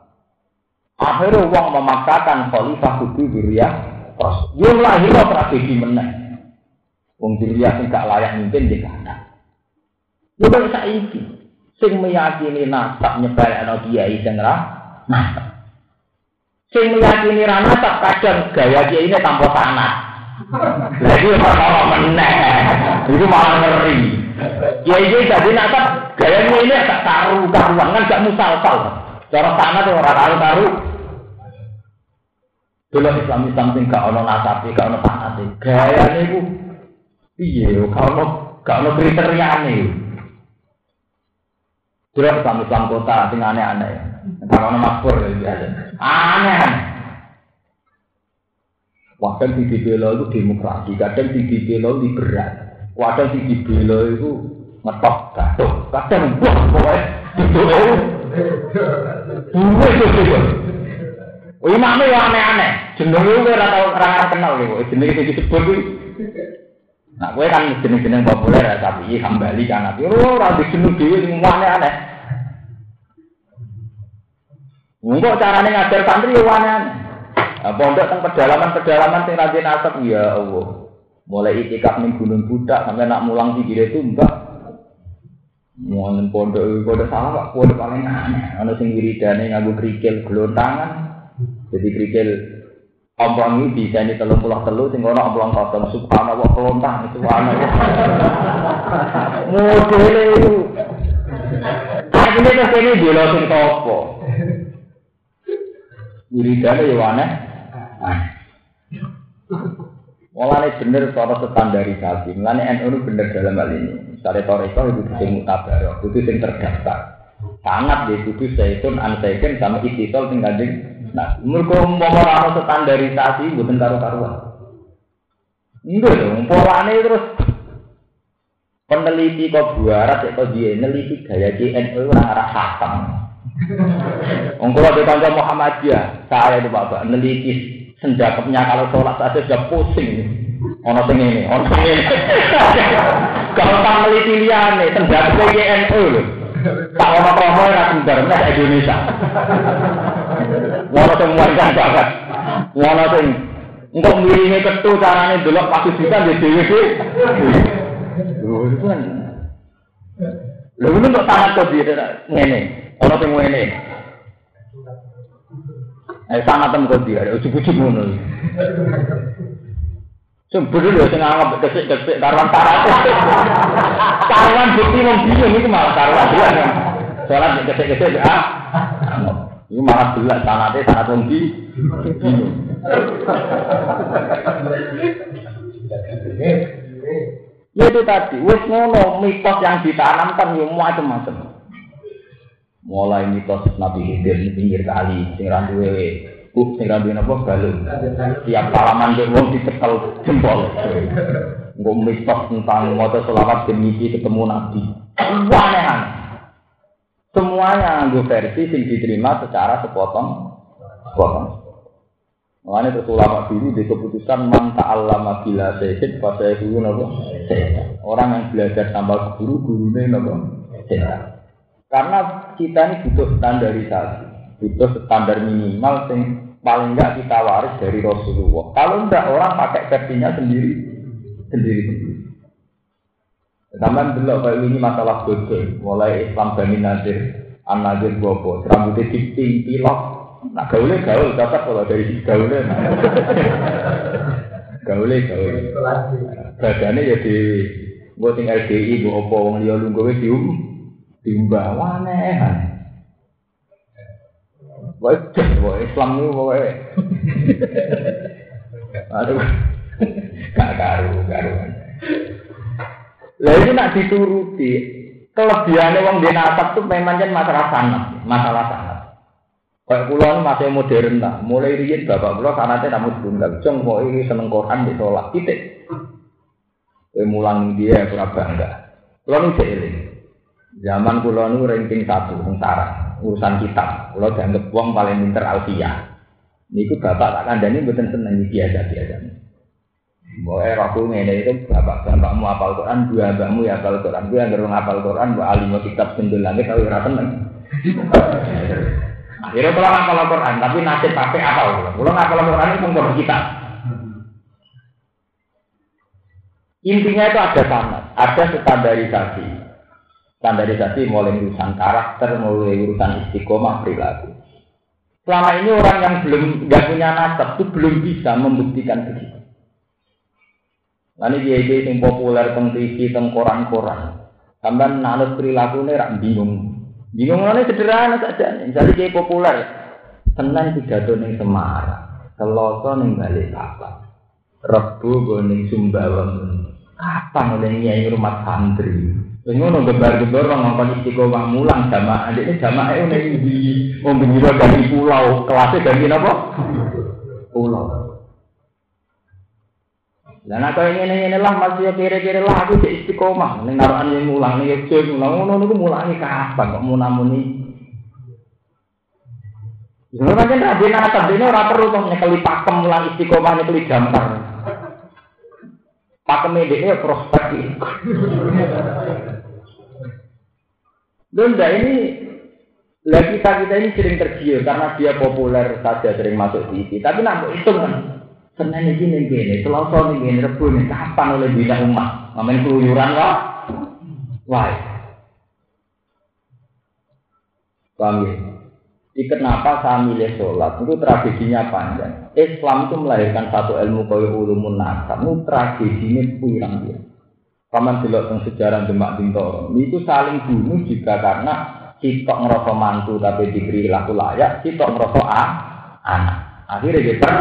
Akhirnya wong memaksakan khalifah kudu diriya. Terus, yo lahir tragedi meneh. Wong diriya sing gak layak mimpin di kana. Yo kok saiki sing meyakini nasab nyebalekno kiai sing ra nasab. Sing meyakini ra nasab kadang gaya kiai ini tanpa sanad. Lagi orang meneh, itu malah ngeri. Kiai kiai jadi nasab gayanya ini agak karu karuan kan gak musalsal. Cara sanad orang karu karu. Dulu Islam Islam sing gak ono nasab, gak ono sanad. Gayanya itu iya, gak ono gak ono kriteria nih. Dulu Islam Islam kota sing aneh-aneh. Gak ono makmur biasa. Aneh. Kadang di dibela itu demokrasi, kadang di dibela liberal, kadang di dibela itu ngetok gaduh, kadang buah pokoknya itu itu. Dua itu. Oh, imamnya yang aneh-aneh. Jeneng itu gue tau orang kenal gitu. Jeneng itu disebut itu. Nah, gue kan jeneng-jeneng populer ya, tapi hambali kan. Tapi oh, di jeneng dewi semua aneh-aneh. Enggak caranya ngajar santri ya aneh-aneh. Nah, pondok teng pedalaman-pedalaman sing rajin asap ya Allah. Mulai itikaf ning Gunung Budak sampai nak mulang di kiri tumbak. Mohon pondok itu pondok salah pak, pondok paling aneh. Ono sing wiridane nganggo krikil gelontangan. Jadi krikil ompong ini bisa ini telur pulau telur, sing ono ompong kosong subhanallah kelontang itu aneh. Modelnya itu. Akhirnya terus ini dia sing topo. Wiridane ya aneh. Mulane bener cara standarisasi. Mulane NU itu bener dalam hal ini. Misalnya Toreko itu sing mutabar, itu sing terdaftar. Sangat di kudu seikun ansaiken sama istisol sing kanjeng. Nah, mereka mau orang standarisasi bukan karu-karuan. Enggak dong, polanya terus peneliti kok buarat ya kok dia neliti gaya JNU orang arah hatam. Ongkol di kantor Muhammadiyah, saya itu bapak neliti senjakapnya kalau sholat saja sudah pusing. Ono sing ini, ono sing ini. Kalau tak meliti liane, senjakapnya YNU loh. Tak ono promo ya sebentar, nah Indonesia. Ono sing warga banget. Ono sing engkau miringi ketu carane delok pasti bisa di dewi Lho itu kan. Lho itu untuk kok dia ngene. Ono sing ngene. Eh sama tem kok dia, ujug-ujug ngono. Sumber lho sing anggap kesik-kesik karuan tarat. Karuan bukti wong bingung malah karuan dia kan. Salat kesik-kesik ah. Ini malah jelas sanate sanat wong bingung. Ya itu tadi, wis ngono mitos yang ditanamkan yo macam-macam. Mulai mitos Nabi Khidir di pinggir kali sing ra duwe uh sing ra duwe napa balung. Tiap salaman ke wong dicekel jempol. Nggo mitos tentang maca selawat demi ketemu Nabi. Aneh semuanya nggo versi sing diterima secara sepotong. Sepotong. Makanya terus ulama dulu di keputusan man ta'allama bila sehin pas saya nopo Orang yang belajar tanpa guru, gurunya nopo Karena kita ini butuh standarisasi, butuh standar minimal yang paling enggak kita waris dari Rasulullah. Kalau enggak orang pakai versinya sendiri, sendiri sendiri. Zaman dulu kayak ini masalah bodoh, mulai Islam Bani Nadir, An Nadir Bobo, rambutnya diping, pilok, nah gaulnya gaul, dapat kalau dari gaulnya, nah. gaulnya gaul, badannya ya di, gue tinggal DI, gue opo, wong liya lungguwe dium, timbang aneh Wajah, wah Islam itu pokoknya. Aduh, gak karu, karuan. Lah itu nak dituruti, kelebihannya wong di nasab tuh memang kan masalah sanat, masalah sanat. Kayak pulau masih modern lah, mulai riyen bapak pulau sanatnya namun tunggal, jong kok ini seneng Quran di sholat, titik. Kue mulang dia kurang bangga. Pulau ini seiring. Zaman kulo nu ranking satu sengsara urusan kitab. Kulo dianggap wong paling pinter Alfia. Niku bapak tak kandani mboten seneng biasa biasa. Boleh aku ini itu bapak bapakmu apal Quran, dua bapakmu ya apal Quran, gue yang gerung apal Quran, gue alim kitab sendul langit kalau ora tenang. Akhirnya kalau ngapal Quran, tapi nasib pakai apal. Kalau ngapal Quran itu pun kita. Intinya itu ada sama, ada standarisasi. Standarisasi mulai urusan karakter, mulai urusan istiqomah perilaku. Selama ini orang yang belum nggak punya nasab itu belum bisa membuktikan begitu. Nanti dia dia yang populer tentang TV, tentang koran-koran. Sampai nanut perilaku ini rak bingung. Bingung ini sederhana saja. Misalnya dia populer, senang pidato ning Semarang, Selasa ning Balikpapan, Rebu gue ning Sumbawa. Kapan oleh nyai rumah santri? ngono gebar-gebar wong ngapa istiqomah mulang sama adik ini sama ayo e nih di membenjiro dari pulau kelasnya dari apa? Pulau. Dan aku ini ini lah masih kira-kira lah aku di istiqomah. Ini naruhan yang mulang nih cuy mulang. Ngono niku mulang kapan kok mau namun nih Jangan-jangan ada yang ada, ada yang ada, ada yang ada, ada yang ada, Pakem ini ya prospek Bunda ini lagi kita kita ini sering tergiur karena dia populer saja sering masuk TV. Tapi nak itu kan Senin ini gini, Selasa nih gini, Rebu nih kapan oleh bina umat? Ngamen keluyuran lah. Paham ya? Jadi kenapa saya milih sholat? Itu tragedinya panjang. Islam itu melahirkan satu ilmu kaya ulumun nasab. Itu tragedinya kurang dia. Paman delok teng sejarah Demak Bintoro, itu saling bunuh juga karena kita ngerasa mantu tapi diberi laku layak, kita ngerasa ah, anak. Akhirnya kita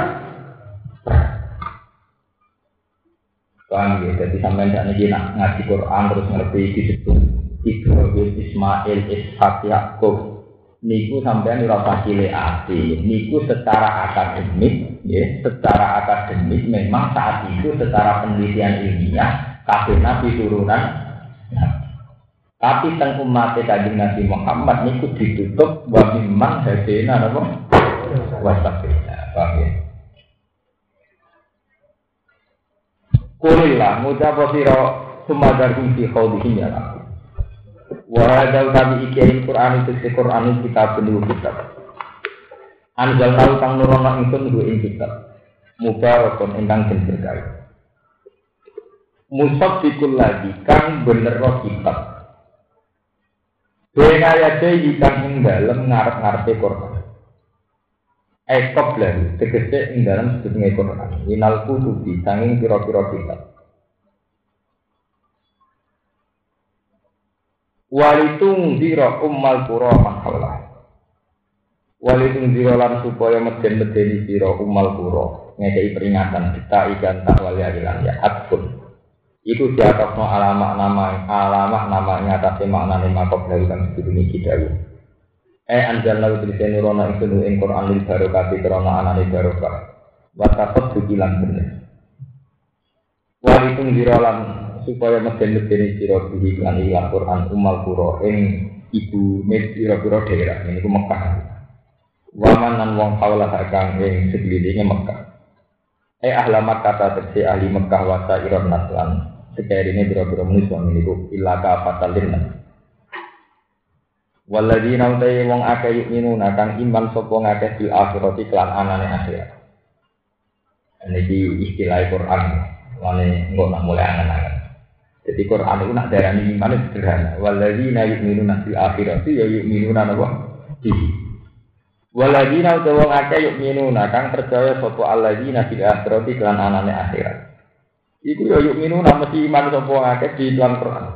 Paham ya, jadi sampai tidak nih ngaji Quran terus ngerti disebut Ibrahim, Ismail, Ishak, Yakub. Niku sampai nurasa cile ati. Niku secara akademik, ya, secara akademik memang saat itu secara penelitian ilmiah kabeh nabi turunan Tapi teng umat kanjeng Nabi Muhammad niku ditutup wa mimman hadena napa? Wasabina. Paham ya? Kulillah ngucap sira sumadar fi khawdihim ya Rabbi. Wa hadal kami ikiai Quran itu si Quran kita belu kitab. Anjal tahu kang nurono ingsun duwe ing kitab. Mubarakun ingkang den berkahi musaddiqul lagi kang bener kitab. Bena ya kang ing dalem ngarep-ngarepe Quran. Ekop lagi, tegese ing dalem sedurunge Quran. Inal kutubi sanging pira-pira kitab. Walitung zira ummal qura man hawlah. Walitung zira lan supaya meden-medeni sira ummal qura. Ngekei peringatan kita ikan tak wali adilan ya atpun. Iku di atas no alamat nama alamat namanya atas makna lima kau dari sebelum ini kita Eh anjal lalu tulisan nurono itu ing Quran lil barokati karena anane barokah. Watakot bukilan bener. Walitung dirolan supaya meden medeni siro bihi lan ilang Quran umal puro ing ibu piro daerah ini ku Mekah. Waman nan wong kaulah kang ing sekelilingnya Mekah. Eh ahlamat kata tersi ahli Mekah wasa iron naslan Sekali ini biro-biro wong ini ku ilaka fatalin. Waladina utai wong akeh yuk minuna kang iman sopo ngakeh bil akhirati kelan anane akhirat. Ini di istilah Quran, lane nggak nak mulai angan-angan. Jadi Quran itu nak darah ini itu sederhana. Waladina yuk minuna bil akhirati ya yuk minuna nabo di. Waladina akeh yuk minuna kang percaya sopo aladina bil akhirati kelan anane akhirat. Iku ya yuk minu nama si iman sopo ngake di dalam Quran.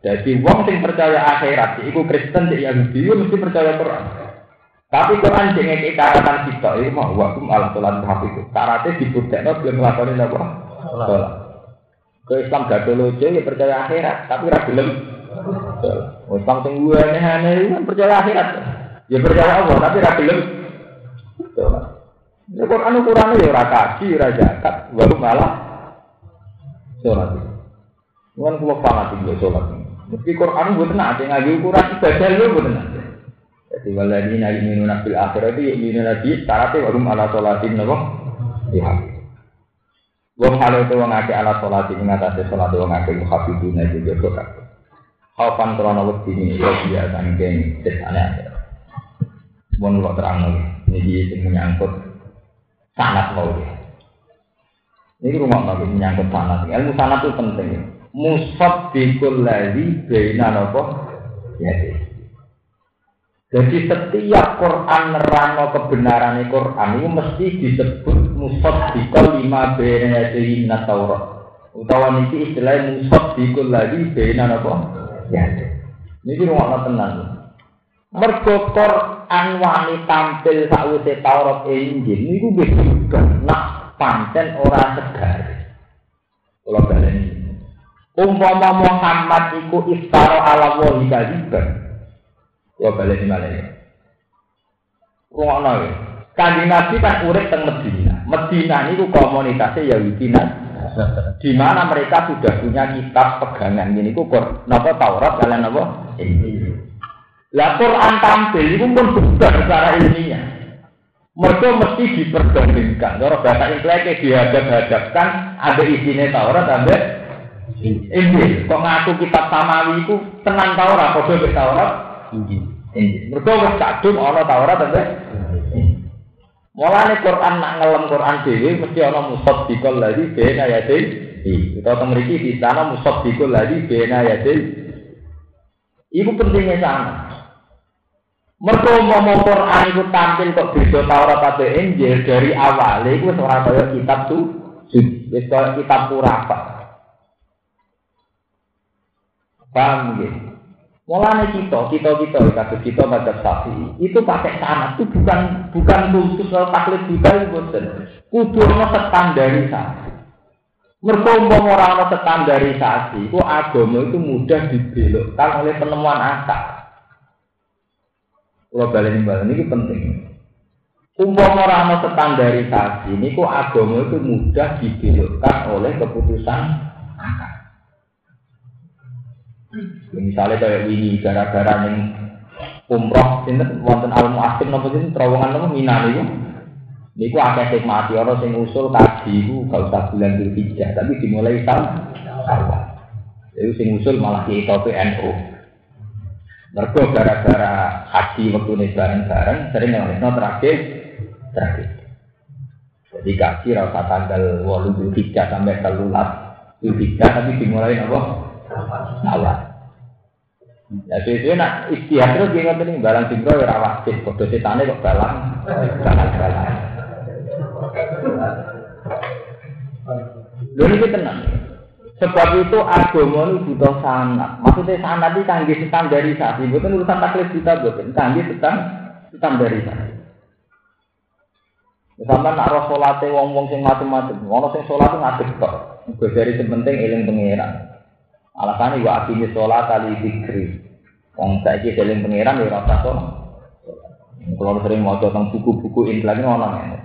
Jadi wong sing percaya akhirat, iku Kristen cek Yahudi, itu mesti percaya Quran. Tapi Quran sing karatan kita, itu mah wakum ala itu. Karatnya dibudekno belum ngelakoni apa? Sholat. Ke Islam dulu aja ya percaya akhirat, tapi ra gelem. Islam sing gue aneh-aneh kan percaya akhirat. Ya percaya Allah, tapi ra gelem. Ini Quran ukurannya ya ora kaji, ora zakat, baru malah sholat. Kan kulo pangat juga sholat. Meski Quran tenang, ada ngaji ukuran ibadah lu gue tenang. Jadi waladina yuminuna fil akhirat itu yuminuna di syaratnya baru malah sholatin nopo dihafid. Wong hal itu wong akeh ala sholat ini ngatasi sholat wong akeh muhafiduna juga kok. Kapan krono wedi ini ya dia sangking desane ada. Mohon kok terang ini dia menyangkut sanat mau. Ini rumah nabi menyangkut sanat. Ilmu sanat itu penting. Musab bikul lali bina nopo ya. Jadi setiap Quran nerangno kebenaran Quran itu mesti disebut musab bikul lima bina jadi Taurat. Utawa niki istilah musab bikul lali bina nopo ya. Ini rumah tenang. Mergo Quran wani tampil sakwise Taurat Injil niku wis nak pancen ora segar. Kalau baleni. Umpama Muhammad iku iftara ala wahi kadiban. Kalau baleni malih. Ruangno ya. Kanjeng Nabi kan urip teng Medina. Medina niku komunitasnya Yahudi di mana mereka sudah punya kitab pegangan. Ini ku napa Taurat kalian napa lah Quran tampil itu pun benar secara ilmiah. Mereka mesti diperbandingkan kalau bahasa Inggrisnya dihadap-hadapkan ada isinya Taurat ada Injil. Kok ngaku kitab samawi itu tenang Taurat kode Taurat? Injil. Mereka wis kadung ana Taurat ada Mulane Quran nak ngelem Quran dhewe mesti ana musaddiqal ladzi baina yadayhi. Kita teng mriki di sana musaddiqal ladzi baina yadayhi. Iku pentingnya sana. Mergo mau Quran itu tampil kok beda Taurat atau Injil dari awal itu ora kaya kitab tuh wis kitab purapa. Paham gitu? Mulanya kita, kita kita, kita kita pada sapi itu pakai sanat itu bukan bukan khusus kalau taklid juga itu bosan. Kudunya standarisasi. Mereka orang standarisasi, itu agama itu mudah dibelokkan oleh penemuan akal. Kalau balik balik ini penting. Umpama orang standarisasi, ini kok agama itu mudah dibelokkan oleh keputusan akal. Misalnya kayak ini gara-gara yang umroh ini wonten al muasim nopo sini terowongan nopo minat itu. Niku akeh sing mati orang sing usul kaji itu gak usah bulan Dzulhijjah tapi dimulai tahun awal. Jadi sing usul malah di NU. Mergo gara-gara haji waktu ini bareng-bareng sering ngelesno terakhir terakhir. Jadi kaji rasa tanggal walu Dzulhijjah sampai telulas Dzulhijjah tapi dimulai nopo awal. Ya sesuai nak istiadat terus ngerti nih barang singkro ya rawat sih, kode setane kok balang, balang balang. Lalu ini tenang. Sebab itu agama ini butuh sanat. Maksudnya sanat ini canggih standarisasi. Bukan urusan taklid kita, bukan canggih standarisasi. Sampai nak roh sholatnya wong-wong sing macam-macam. Wong sing sholat ngadeg kok. Gue dari sepenting eling pengiran. Alasannya wa akimi sholat kali fikri. Wong saiki seling pangeran ya rasa sholat. Kalau sering mau tentang buku-buku intelek ngono ngene.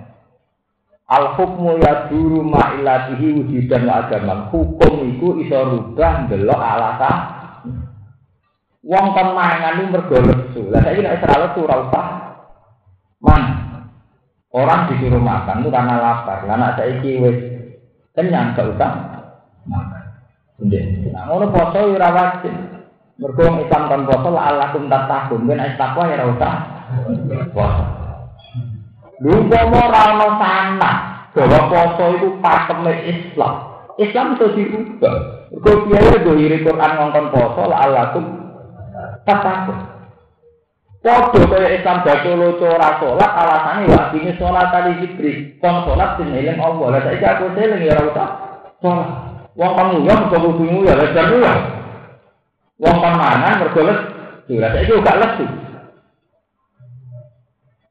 Al hukmu ya duru ma'ilatihi wujudan wa agaman. Hukum itu iso rubah ndelok alasan. Wong kan mangan itu mergo lesu. Lah saiki nek ora man. Orang disuruh makan itu karena lapar. Lah nek saiki wis kenyang gak usah makan. Nah, ngono poso ya ora wajib. Mergo Islam kan poso la alakum tatakun, ben nek takwa ya ora usah poso. Mau ora ono sana bahwa poso itu pakeme Islam. Islam itu diubah. Mergo biaya dohiri Quran ngongkon poso la alakum tatakun. Podo kaya Islam baca loco ora salat alasane wa dine salat kali zikri. Kon salat eling Allah. Lah saiki aku eling ya ora usah salat. Wong kan nguyah mergo kudu lha jan nguyah. Wong kan mangan mergo lesu, lha saiki gak lesu.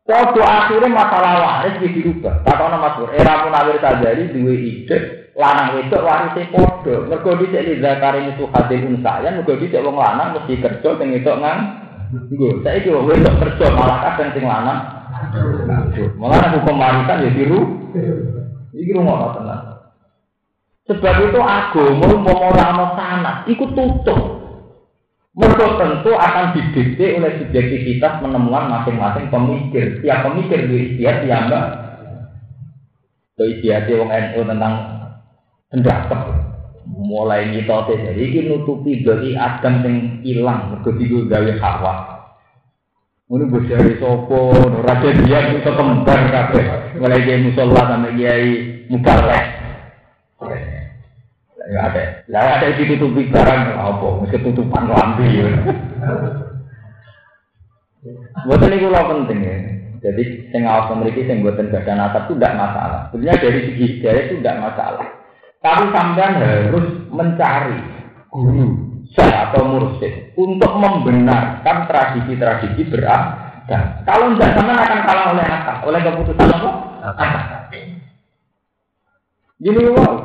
Kau akhirnya masalah waris di dirubah. Tahu mas Bur, era munawir tajari dua ide, lanang wedok warisnya podo. Mergo dicek di zakar ini tuh hadir unsayan, mergo dicek wong lanang mesti kerja, sing itu ngang. Gue, saya itu wedok kerja malah kadang sing lanang. Malah hukum warisan ya biru. Iki rumah tenang. Sebab itu agama mau orang sana, ikut tutup. Mereka tentu akan didikte oleh subjektivitas menemukan masing-masing pemikir. Tiap pemikir di istiadat ya mbak. Itu hati wong NU tentang pendapat. Mulai nyitote jadi ini nutupi dari Adam yang hilang, begitu gawe hawa. Ini dari sopo, raja dia itu kembar kafe. Mulai dia musola sampai kiai mubalek. Ya ada, lah ada ditutupi barang apa? Mesti tutupan lambi. Buat ini kalau penting ya. Jadi sing awas memiliki sing buatan gada atap itu tidak masalah. Sebenarnya dari segi hidayah itu tidak masalah. Tapi sampean harus mencari guru atau mursyid untuk membenarkan tradisi-tradisi beragam. Kalau tidak sampean akan kalah oleh akal, oleh keputusan apa? Gini wow.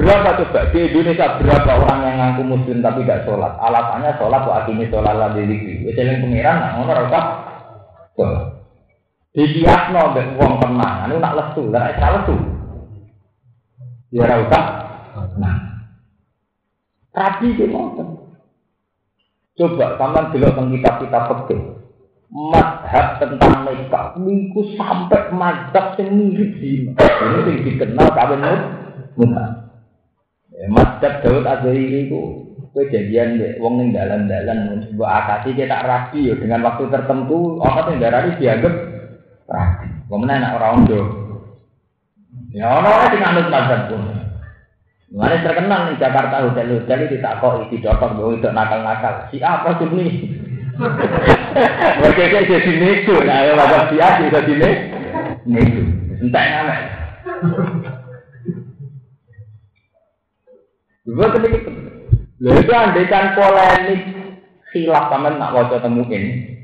Berapa coba di Indonesia berapa orang yang ngaku muslim tapi tidak sholat? Alasannya sholat wa akimi sholat lah di diri. Wes pengiran nak ngono ora Dikiasno mbek wong tenang, anu nak lesu, lah ora lesu. Ya. Nah. Tapi ki Coba sampean delok teng kitab-kitab. Madhab tentang nikah niku sampai madhab sing mirip. Ini sing dikenal kawin. Ya, madhab Daud Azhari niku Kue jadian deh, wong ning dalan-dalan sebuah akasi kita rapi yo dengan waktu tertentu orang yang darah ini dianggap rapi. Kemudian anak orang do. Ya orang sing anut pun. Mana terkenal di Jakarta hotel-hotel itu tak kok isi dokter bahwa itu nakal-nakal. Si apa sih ini? Mereka kayak jadi nego, nah ya mazhab si A jadi nego. Entah yang aneh. Gue tadi Lha itu andekan polemik khilaf sampean nak waca temu ini.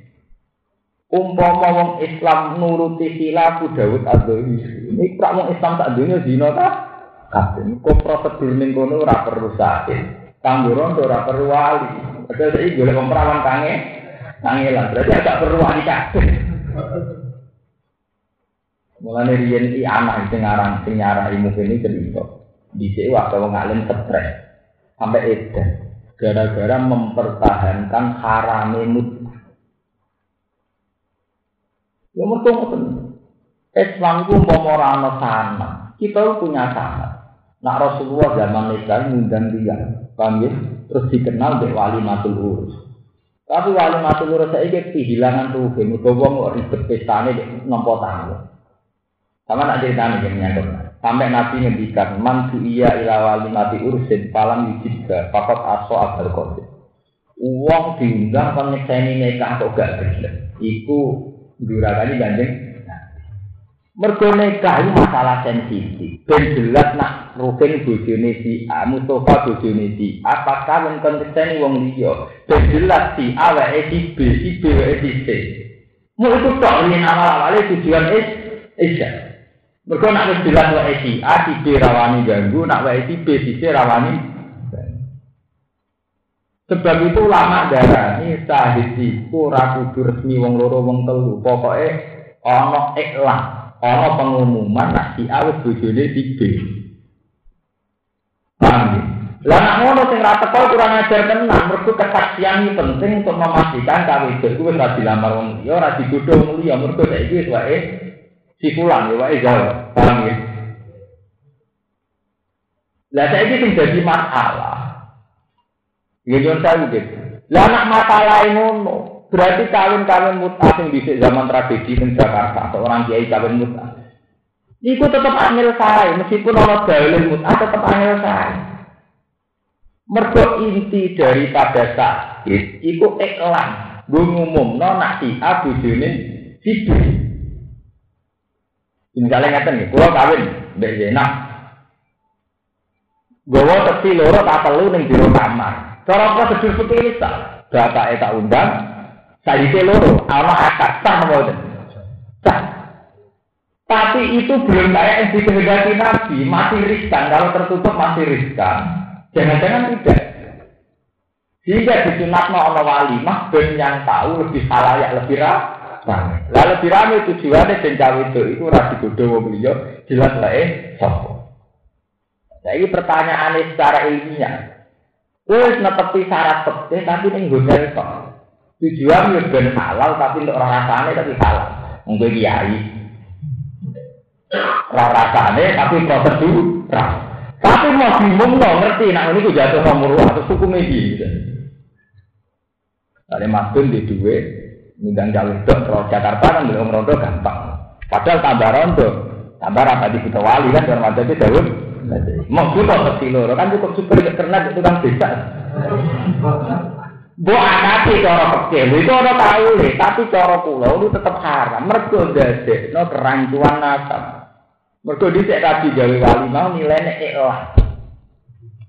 Umpama wong Islam nuruti khilaf Daud Adzhari. Ini prak wong Islam tak dunia zina ta? Kabeh kok prosedur ning kono ora perlu sakit. Kanggo ora wali. Padahal iki golek wong kange kangelan. Berarti agak perlu wali kabeh. Mulane riyen iki anak sing aran sing nyarai mungkin cerita. Dhisik waktu wong alim stres sampai edan gara-gara mempertahankan harame mut'ah. Ya mergo ngoten. Islam ku umpama ana sana, kita punya sana. Nak Rasulullah zaman nikah ngundang dia, paham ya? Terus dikenal di wali matul urus. Tapi wali matul urus saya kehilangan tuh, mergo wong kok ribet pestane nampa tamu. Sama nak ceritane yang nyangkut. Sampai Nabi ngendikan, man iya ila mati ursin palam yujibga, pakot aso agar kodir. Uang diundang kon nyekseni nikah kok gak gelem. Iku durakane gandeng. Mergo nikah itu masalah sensitif. Ben jelas nak rukin bojone si A, Mustafa bojone si A, apakah men kon nyekseni wong liya. Ben jelas si A wae si B, si B si C. Mau itu tok ini awal-awalnya tujuan is, isya. Mereka nak wis jelas wae si A, si B rawani ganggu, nak wae si B, si C rawani. Sebab itu lama darah ini sahid iku kudu resmi wong loro wong telu. Pokoke ana iklan, ana pengumuman nak si A wis bojone si B. Paham Lah nak ngono sing ra teko kurang ajar tenan, mergo kesaksian iki penting untuk memastikan kawin itu wis ora dilamar wong liya, ora digodho wong liya, mergo saiki wis wae pulang ya wae jauh paham ya. Lah saya ini jadi masalah. Ya jangan saya gitu lah anak masalah ngono. Berarti kawin-kawin mutah yang bisa zaman tradisi di Jakarta seorang kiai kawin mutah. Itu tetap angel saya. Meskipun orang dalil mutah tetap angel saya. Mergo inti daripada sakit itu iklan. Gue ngumum no nak si A si B Misalnya ngeten nih, kulo kawin mbek Zainab. Gowo teksi loro tak telu ning jero kamar. Cara prosedur seperti ini tak. Bapak tak undang, saya loro, ana akad sah mboten. Sah. Tapi itu belum kayak yang dikehendaki Nabi, masih riskan. Kalau tertutup masih riskan. Jangan-jangan tidak. Sehingga disunat ono wali, mah ben yang tahu lebih ya lebih rah. Rame. Lalu dirame tujuannya cawe itu itu rasi bodoh wong liya jelas wae sapa. Nah ini pertanyaan secara ilmiah. Wes netepi syarat pekeh tapi ning hotel kok. Tujuan yo ben halal tapi untuk rasane tapi halal. Mungkin kiai. rasane tapi prosedur. Tapi mau bingung no ngerti nak ini jatuh nomor atau hukum ini. Ada masuk di dua, ngundang jalur dok, kalau Jakarta kan belum rondo gampang. Padahal tambah rondo, tambah apa di kita wali kan, orang macam itu jauh. Mau kita pasti loro kan cukup super internet itu kan bisa. Bu akati cara kecil itu orang tahu nih, tapi cara pulau itu tetap haram. Mereka dadi, no kerancuan nasab. Mereka dicek tadi gawe wali mau nilainya ikhlas.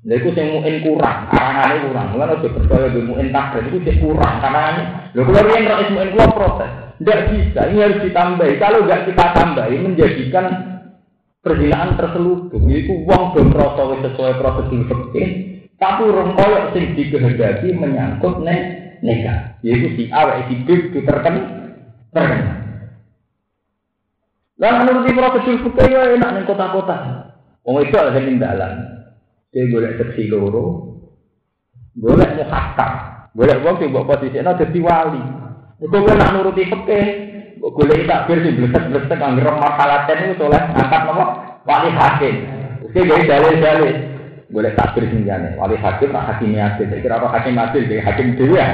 Lha iku sing muin kurang, arangane kurang. Mulane aja percaya di muin takdir sing kurang karena lho kula riyen ro muin kula protes. Tidak bisa, ini harus ditambahi. Kalau nggak kita tambahi menjadikan perzinaan terselubung. Itu uang belum proses sesuai prosedur fikih. Tapi orang koyok sing dikehendaki menyangkut nek neka. Yaitu si A, si B itu terken terkena. Lah menurut prosedur fikih ya enak ning kota-kota. Wong itu ada dalan. Dia golek seksi loro. Golek muhakam. Golek wong sing mbok posisine dadi wali. Iku kan nak nuruti fikih. Golek takbir sing blesek-blesek anggere makalaten itu soleh angkat nopo wali hakim. Oke gawe dalil-dalil. Boleh takbir sing jane. Wali hakim nak hakim adil. Kira apa hakim adil jadi hakim dhewe ya.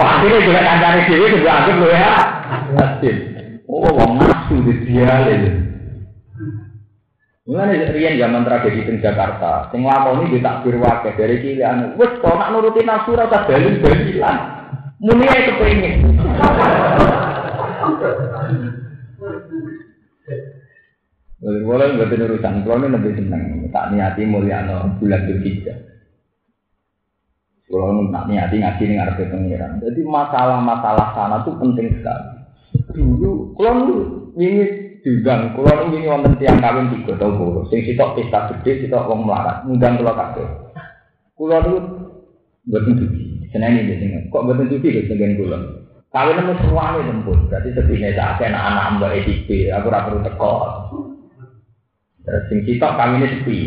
Ini juga kancane dhewe juga anggap lho ya. Adil. Oh, wong nafsu di dialil. Mulane riyen zaman tragedi di Jakarta, sing lakoni di takbir wakil dari cilik wis kok nak nuruti nafsu ora usah dalil-dalilan. Muni ae kepengin. Boleh boleh nggak urusan, kalau ini lebih seneng tak niati mulyano bulan berhijjah. Kalau tak niati ngaji nih ngarep pengiran. Jadi masalah-masalah sana tuh penting sekali. Dulu kalau ini diundang. Ini wonten tiang kawin tiga tahun kulo sing sitok pesta gede sitok wong melarat ngundang kula kabeh. Kula niku mboten dugi. Seneng iki sing kok mboten dugi kok sing kula? Kawin nemu suwane lembut. Berarti sedine sak anak-anak mbak EDP aku ora perlu teko. Terus sing sitok kawine sepi.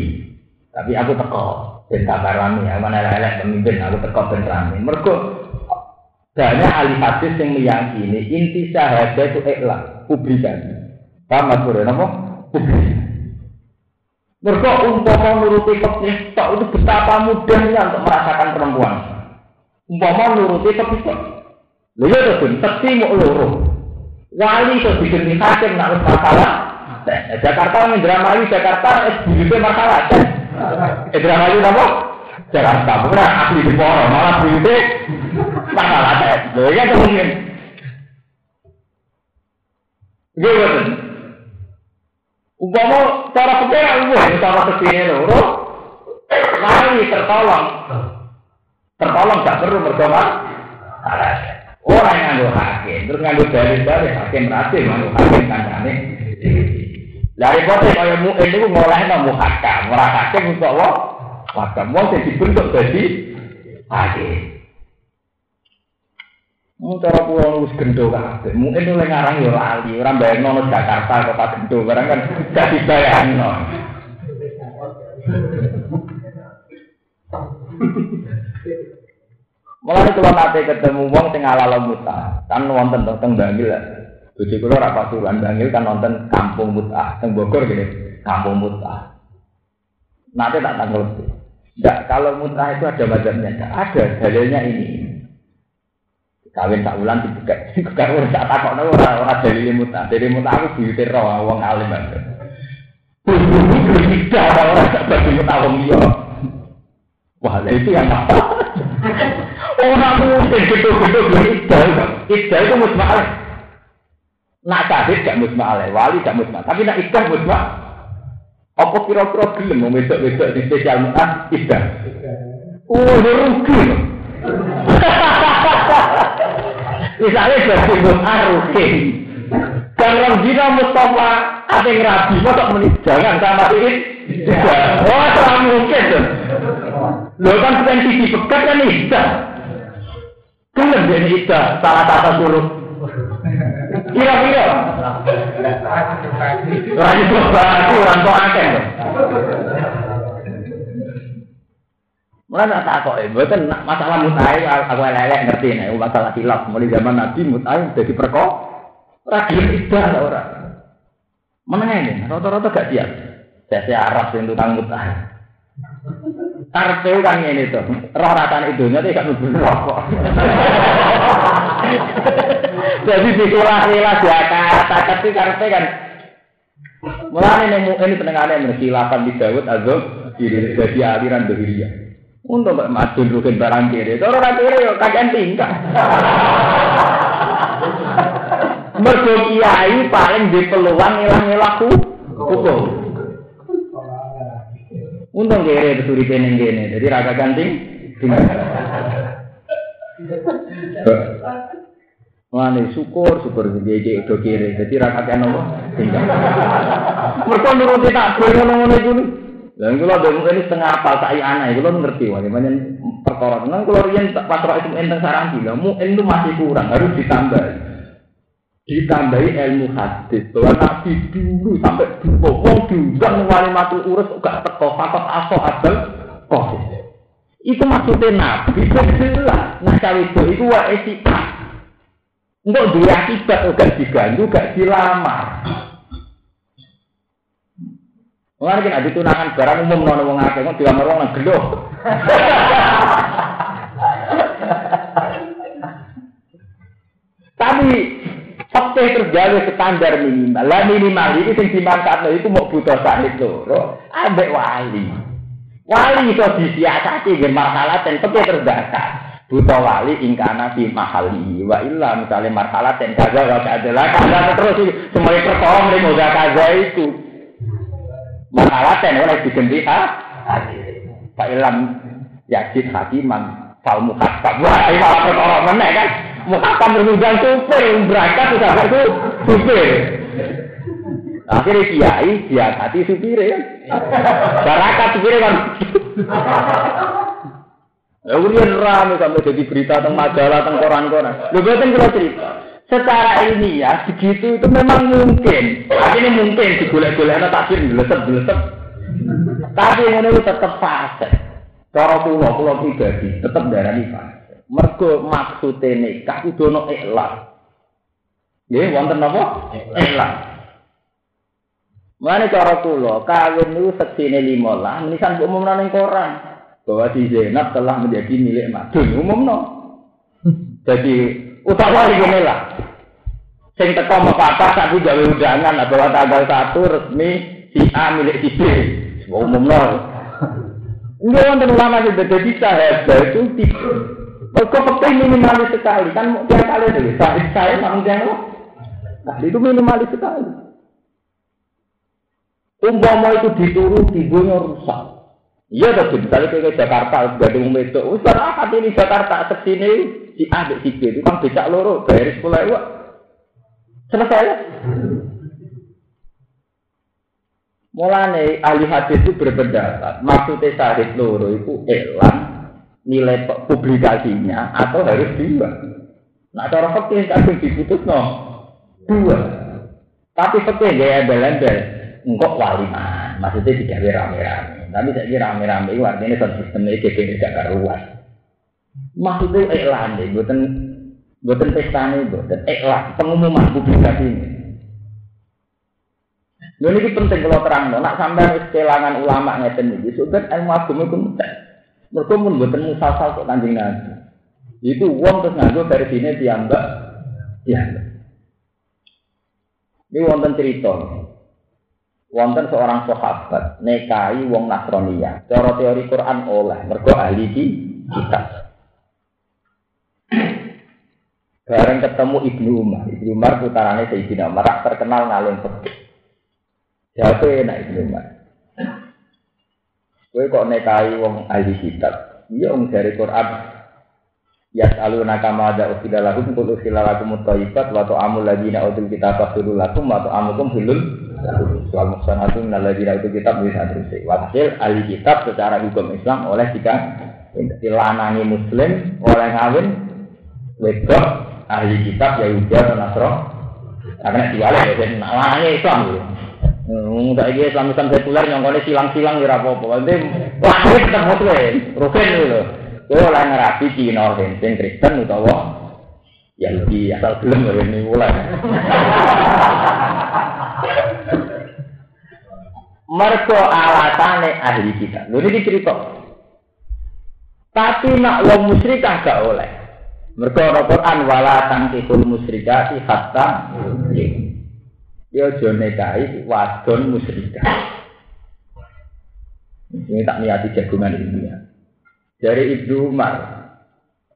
Tapi aku teko ben kabar rame aku mana elek pemimpin aku teko ben rame. Mergo banyak ahli hadis yang meyakini inti syahadat itu ikhlas publikasi Paham Mas Bro, napa? Mereka umpama nuruti fikih tak itu betapa mudahnya untuk merasakan perempuan. Umpama nuruti fikih tok. Lho ya tekti mau loro. Wali itu bikin hakim nak masalah. Nah, Jakarta ini drama ini Jakarta es bujute masalah. Eh drama ini apa? Jakarta bukan asli di Poro, malah bujute masalah. Lho ya to mungkin. Gimana? Umpama cara pikir wah cara ke sini loro, mari tertolong. Tertolong gak perlu berdoa. Orang yang nganggo hakim, terus nganggo dalil-dalil hakim berhasil nganggo hakim kancane. Dari kote kaya mu ini ku ngolehno muhakam, ora hakim untuk Allah. Wakam wong sing dibentuk dadi hakim. Mau cara pulau nus gendo kabeh. Mungkin oleh ngarang ya lali, orang bayang nono Jakarta kota gendo, barang kan gak dibayang no. Mulai kalau nanti ketemu wong sing ala muta, kan wonten teng Bangil. Bojo kula ora pasuruan Bangil kan nonton Kampung Muta, teng Bogor gini, Kampung Muta. Nanti tak tanggal. Enggak, kalau muta itu ada mazhabnya, ada dalilnya ini kawin tak ulang dibuka bukan urus tak takok ora ora ora dari muta dari muta aku buyute roh wong alim banget tidak orang tak bagi muta wong liya wah itu yang apa orang mungkin gitu-gitu idal idal itu musma nak sadis gak musma wali gak musma tapi nak idah musma apa kira-kira gelem wedok-wedok di spesial muta idah oh rugi Misalnya jadi mu'arufin. Dan orang zina Mustafa ada yang rabi, masa menit jangan sama ini. Oh, terlalu mungkin tuh. Lo kan potensi di pekat kan ida. Kan lebih ida, salah satu suruh. Kira-kira. Lagi coba, orang tua. Mulai tak kok, bukan masalah mutai, aku elek ngerti nih, masalah hilaf. Mulai zaman Nabi mutai jadi perko, Ora gelem ibadah ora. Menengah ini, rata-rata gak siap. Saya Arab yang tukang mutah. Karpe kan ini tuh, roh itu nanti gak nubuh rokok. Jadi dikulah-kulah kata, tapi karpe kan Mulai ini ini pendengarnya bersilakan di Dawud diri jadi aliran Dohiria. Untuk mbak Madun Rukin barang kiri, kalau orang kiri yuk kajian tingkat. Mergo kiai paling di peluang ngilang-ngilang hukum. Untung kere besuri pening gini, jadi raga ganting. Mulane syukur syukur jadi do kiri, jadi raga apa? Tinggal. Mergo nuruti takbir ngono-ngono kalau ada ini setengah apa saya anak, kalau ngerti wah, gimana perkara. Kan kalau pas roh itu enteng sarang gila, mu itu masih kurang, harus ditambah. Ditambahi ilmu hadis bahwa nabi dulu sampai dulu, wong diundang wali mati urus gak teko fakot aso adal kok. Itu maksudnya nabi jelas. Nah cawe itu itu wa etika. Untuk dia akibat gak diganggu, gak dilamar. Mulane kan ada tunangan barang umum nono wong akeh kok wong nang gelo. Tapi Fakta tergawe standar minimal. Lah minimal ini sing dimanfaatno itu mau butuh sahid loro. Ambek wali. Wali iso disiasati nggih marhalat dan fakta terdata. Butuh wali ingkana fi mahali wa illa misalnya marhalat dan kaza wa adalah kaza terus semuanya mrene udah kaza itu. Masalahnya oleh diganti ha? Pak Ilham Yajid Hakiman Fal Mukhasab Wah ini malah perkara mana kan Mukhasab berhubungan supir Berangkat sudah itu supir Akhirnya kiai dia hati supir ya Barakat supir kan Ya kemudian rame sampai jadi berita tentang majalah, tentang koran-koran. Lu kalau cerita. Secara ilmiah begitu itu memang mungkin. Ini mungkin digolek-golek ana takdir dilesep-dilesep. Tapi ini itu tetap fase. Cara kula kula pribadi tetap darani fase. Mergo maksude nikah kudu ono ikhlas. Nggih wonten napa? Ikhlas. Mana cara kula kawin niku seksine 15, menisan umumna ning koran bahwa si Zainab telah menjadi milik Madun umumno. Jadi utawa iki lah. Sing teko mepatah tapi gawe undangan bahwa tanggal satu resmi si A milik si B. Umum nol. Enggak wonten ulama sing jadi sahabat itu tipe. Mereka penting minimalis sekali kan tiap kali dulu. Saya saya namun yang Nah itu minimalis sekali. Umpama itu dituruti, dunia rusak. Iya tapi misalnya ke Jakarta, ada itu. Ustaz, ah, ini Jakarta, ke sini si A si B itu kan becak loro bayar sekolah itu selesai ya Mulane ahli hadis itu berpendapat maksudnya sahid loro itu elang nilai publikasinya atau harus dua. Nah cara fakir kadang diputus no dua. Tapi fakir gaya embel-embel engkau waliman maksudnya tidak rame-rame. Tapi saya rame-rame itu artinya sistemnya kayak gak karuan. Maksudnya iklan deh, buatan pesta ini, buatan iklan pengumuman publikasi ini. Lalu ini penting kalau terang, nak sampai kehilangan ulama ngeten ini, sudah ilmu agama itu mudah. Mereka pun buatan musasal kok kanjeng nabi. Itu uang terus nganggo dari sini dianggap, dianggap. Ini wonten cerita. Wonten seorang sahabat nekai wong Nasrania. Cara teori Quran oleh mergo ahli di kitab. Bareng ketemu Ibnu Umar. Ibnu Umar putarane Sayyidina Umar terkenal ngalung fikih. Jatuh enak Ibnu Umar. Kowe kok nekai wong ahli kitab. Iya wong dari Quran. Ya selalu nakama ada usilah lakum kul usilah lakum mutaibat wa ta'amul ladina utul kitab fasurul lakum wa ta'amukum hilul soal muksanatu minal ladina utul kitab bisa terus walhasil ahli kitab secara hukum Islam oleh jika dilanangi muslim oleh ngawin wedok ahli kitab Yahudi atau Nasro karena diwale ya jadi nak Islam gitu. Enggak iki Islam Islam sekuler nyongkone silang-silang ya apa-apa. Nanti lahir tetep muslim, rukun gitu. Kowe oleh ngerapi Cina sing Kristen utawa Yahudi asal belum ini mulai. Mergo alatane ahli kita. Lho ini cerita. Tapi nak wong musyrikah gak oleh. Mergo ana Quran wala tangkihul musyrikati hatta Ya aja wadon. Ini tak niati jagungan ini ya. Dari Ibnu Umar.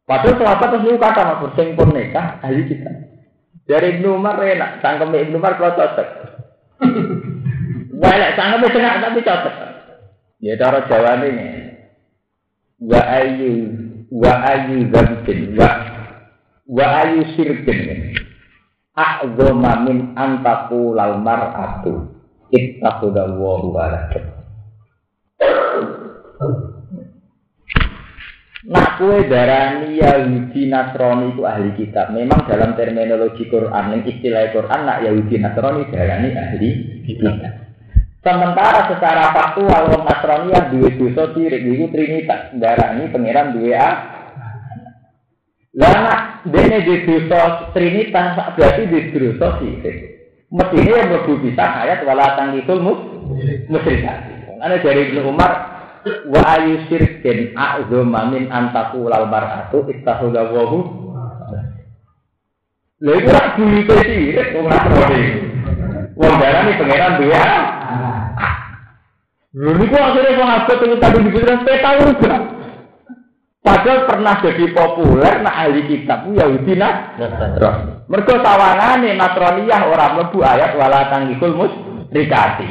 Padahal sahabat terus kata mas bersing pun ahli kita. Dari Ibnu Umar enak, tangkem Ibnu Umar kalau cocok. Banyak tangkem setengah tapi cocok. Ya cara Jawa ini. Wa wa ayu zambin wa wa ayu sirkin. A'zoma min antaku lal mar'atu. Ittaqudallahi wa Nak kue darani Yahudi Nasrani itu ahli kitab. Memang dalam terminologi Quran, yang istilah Quran, nak Yahudi Nasrani darani ahli kitab. Sementara secara faktual wong Nasrani yang dua dosa sirik itu trinitas, darani pangeran dua a. Lah nak dene di dosa trinitas berarti di dosa sirik. Mestinya yang berbu bisa ayat wala tangkikul mus musyrikati. Ana dari Ibnu Umar wa ayu sirkin a'zama min antaku lal mar'atu ittakhudha wahu lha iku rak buyute sirik wong ngrasane wong darani pangeran duwe lho niku akhire wong abot sing tadi dibilang peta uga Padahal pernah jadi populer nak ahli kitab Yahudi nah. Mergo tawangane Nasraniyah ora mlebu ayat wala tangikul mus rikati.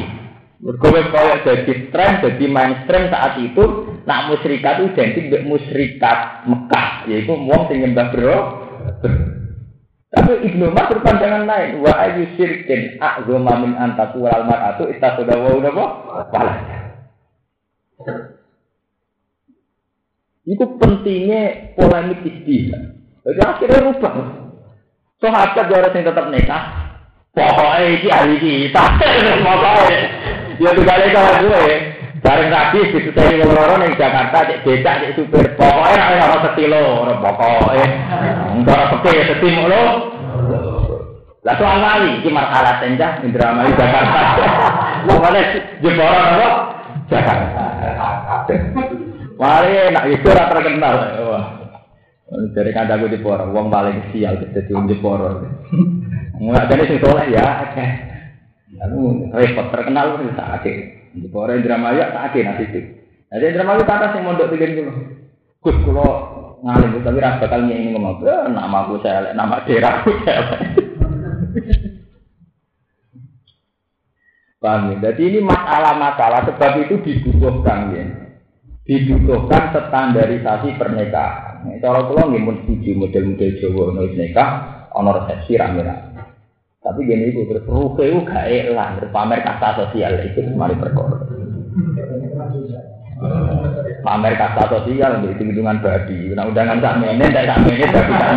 Mergo wis kaya dadi tren, dadi mainstream saat itu, nak musyrikat identik dengan musyrikat Mekah, yaitu wong sing nyembah bro. Tapi Ibnu Umar berpandangan lain, wa ayu syirkin a'zama min antaku wal mar'atu ittakhadha wa napa? Walad. Itu pentingnya polemik istilah. Jadi akhirnya rubah. Sahabat so, yang tetap nikah, pokoknya ini ahli kita, pokoknya Ya kembali kalau gue, bareng rapi di saya loro ning Jakarta cek becak cek supir. Pokoke nek ora setilo, ora pokoke. Ora peke setim lo. Lah soal lali iki masalah senjah Indramayu Jakarta. Pokoke jeboro apa? Jakarta. Mari nak itu ora terkenal. Wah. Dari kandaku di Poro, uang paling sial jadi di Poro. Nggak jadi sing ya, oke. Lalu repot terkenal itu sakit. Di orang Indramayu sakit nanti itu. Jadi Indramayu kata sih mondok tiga dulu. Gus kulo ngalim tapi rasa bakal ini ngomong, eh, nama gue saya, nama daerah gue saya. Paham ya? Jadi ini masalah-masalah sebab itu dibutuhkan ya. Dibutuhkan standarisasi pernikahan. Cara kula nggih mun setuju model-model Jawa nulis nikah ana resepsi rame-rame. Tapi gini itu terus ruke itu gak elang, pamer kasta sosial itu mari perkara. Pamer kasta sosial itu hitungan babi. Nah undangan tak menen, tak tak menen, tapi tak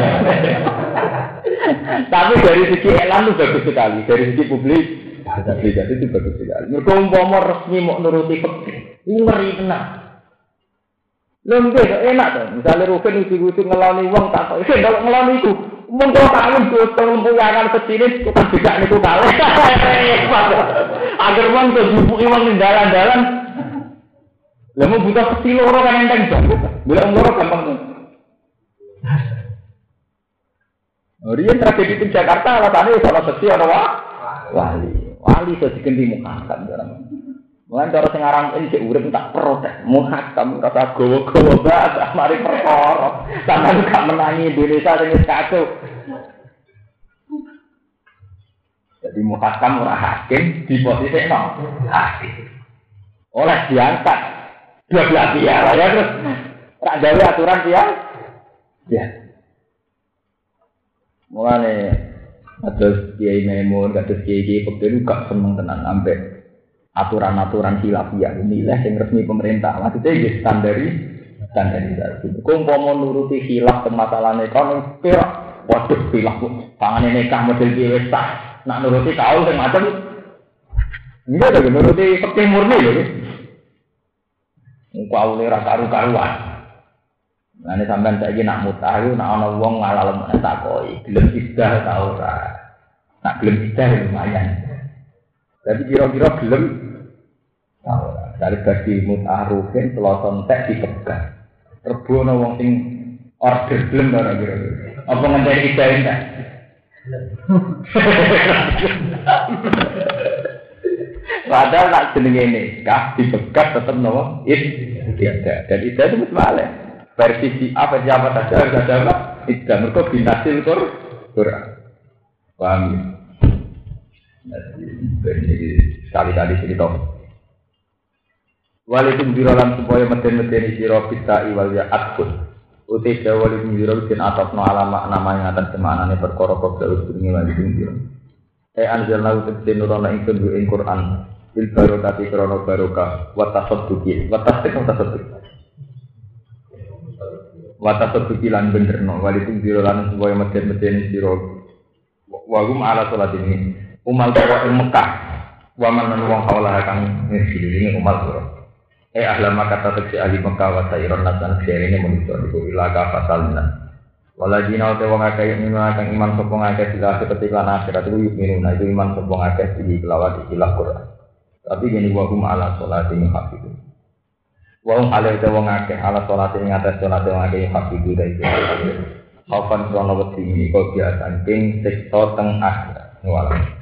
Tapi dari segi elang itu bagus sekali, dari segi publik aplikasi itu bagus sekali. Mereka umpama resmi mau nuruti pekeh, itu ngeri tenang. Lembek enak tuh, misalnya Rukin itu ngelani uang tak tahu, itu ngelani itu, Mungkin kawin gotong lempuyangan kecil kita bisa niku kalah. Agar uang tuh dibuki uang di dalan-dalan. Lalu butuh kecil orang kan enteng banget. Bila orang gampang tuh. Oh, dia tragedi di Jakarta alasannya salah sesi ada wali. Wali itu diganti muka kan Mulai cara sing aran cek urip tak protes, muhakam kata gowo-gowo banget, mari perkara. Sampeyan gak menangi Indonesia wis kacau. Jadi muhakam ora hakim di posisi no hakim. Oleh diangkat dua belah pihak ya terus tak gawe aturan dia. Ya. Mulane Atus Kiai Memun, atus Kiai Kiai Fakir gak seneng tenan ambek aturan-aturan khilafiyah inilah yang resmi pemerintah maksudnya ya standari standarisasi mau nuruti khilaf ke masalah ekonomi kira waduh khilaf tangan ini kah model biasa nak nuruti kau yang macam enggak ada nuruti seperti murni loh kau ini rasa karuan Nah, ini sampean saya nak mutah itu nak ono wong tak koi, gelem idah tau ora. Nak gelem idah ya lumayan. Jadi kira-kira gelem. Dari bagi mutah rugen seloson tek dipegang. Rebono wong sing order gelem ora kira-kira. Apa ngenteni idah enggak? Padahal tak jenenge nikah dibekas tetep nopo? Ida. Dan ida itu mesti. Versi si A versi apa saja harus ada apa? Ida. Mereka binasil Qur Quran. Paham ya? Jadi sekali-kali cerita. Walikum birolan supaya meten-meten siro bisa iwal ya atkun. Uti walikum biro bin atas no alama nama yang atas semanane perkara kok terus bunyi walikum biro. Eh anjalna uti nurona ingkun ing Quran. Bil barokati krono barokah. Wa tasadduqi wa tasdiq tasadduq wa tasadduqi lan benerno. Walikum biro lan supaya meden-meden sira. Wa hum ala salat ini. Umal ing Mekah. Wa man wong kang ini umal sira eh ahla maka tetep ahli Mekah wa sayron nasan ini manusia iku ilaga fasalna Waladina te wong akeh yang akan iman sapa ngakeh sila seperti lan akhirat itu yuminuna itu iman sapa ngakeh di kelawat ikilah Quran. Tapi gini wahum ala sholat ini hafidu. Wahum ala wong akeh ala sholat ini atas sholat wong akeh hafidu dari. Kapan krono wedi ini kau biasa king sektor teng akhirat. Walau.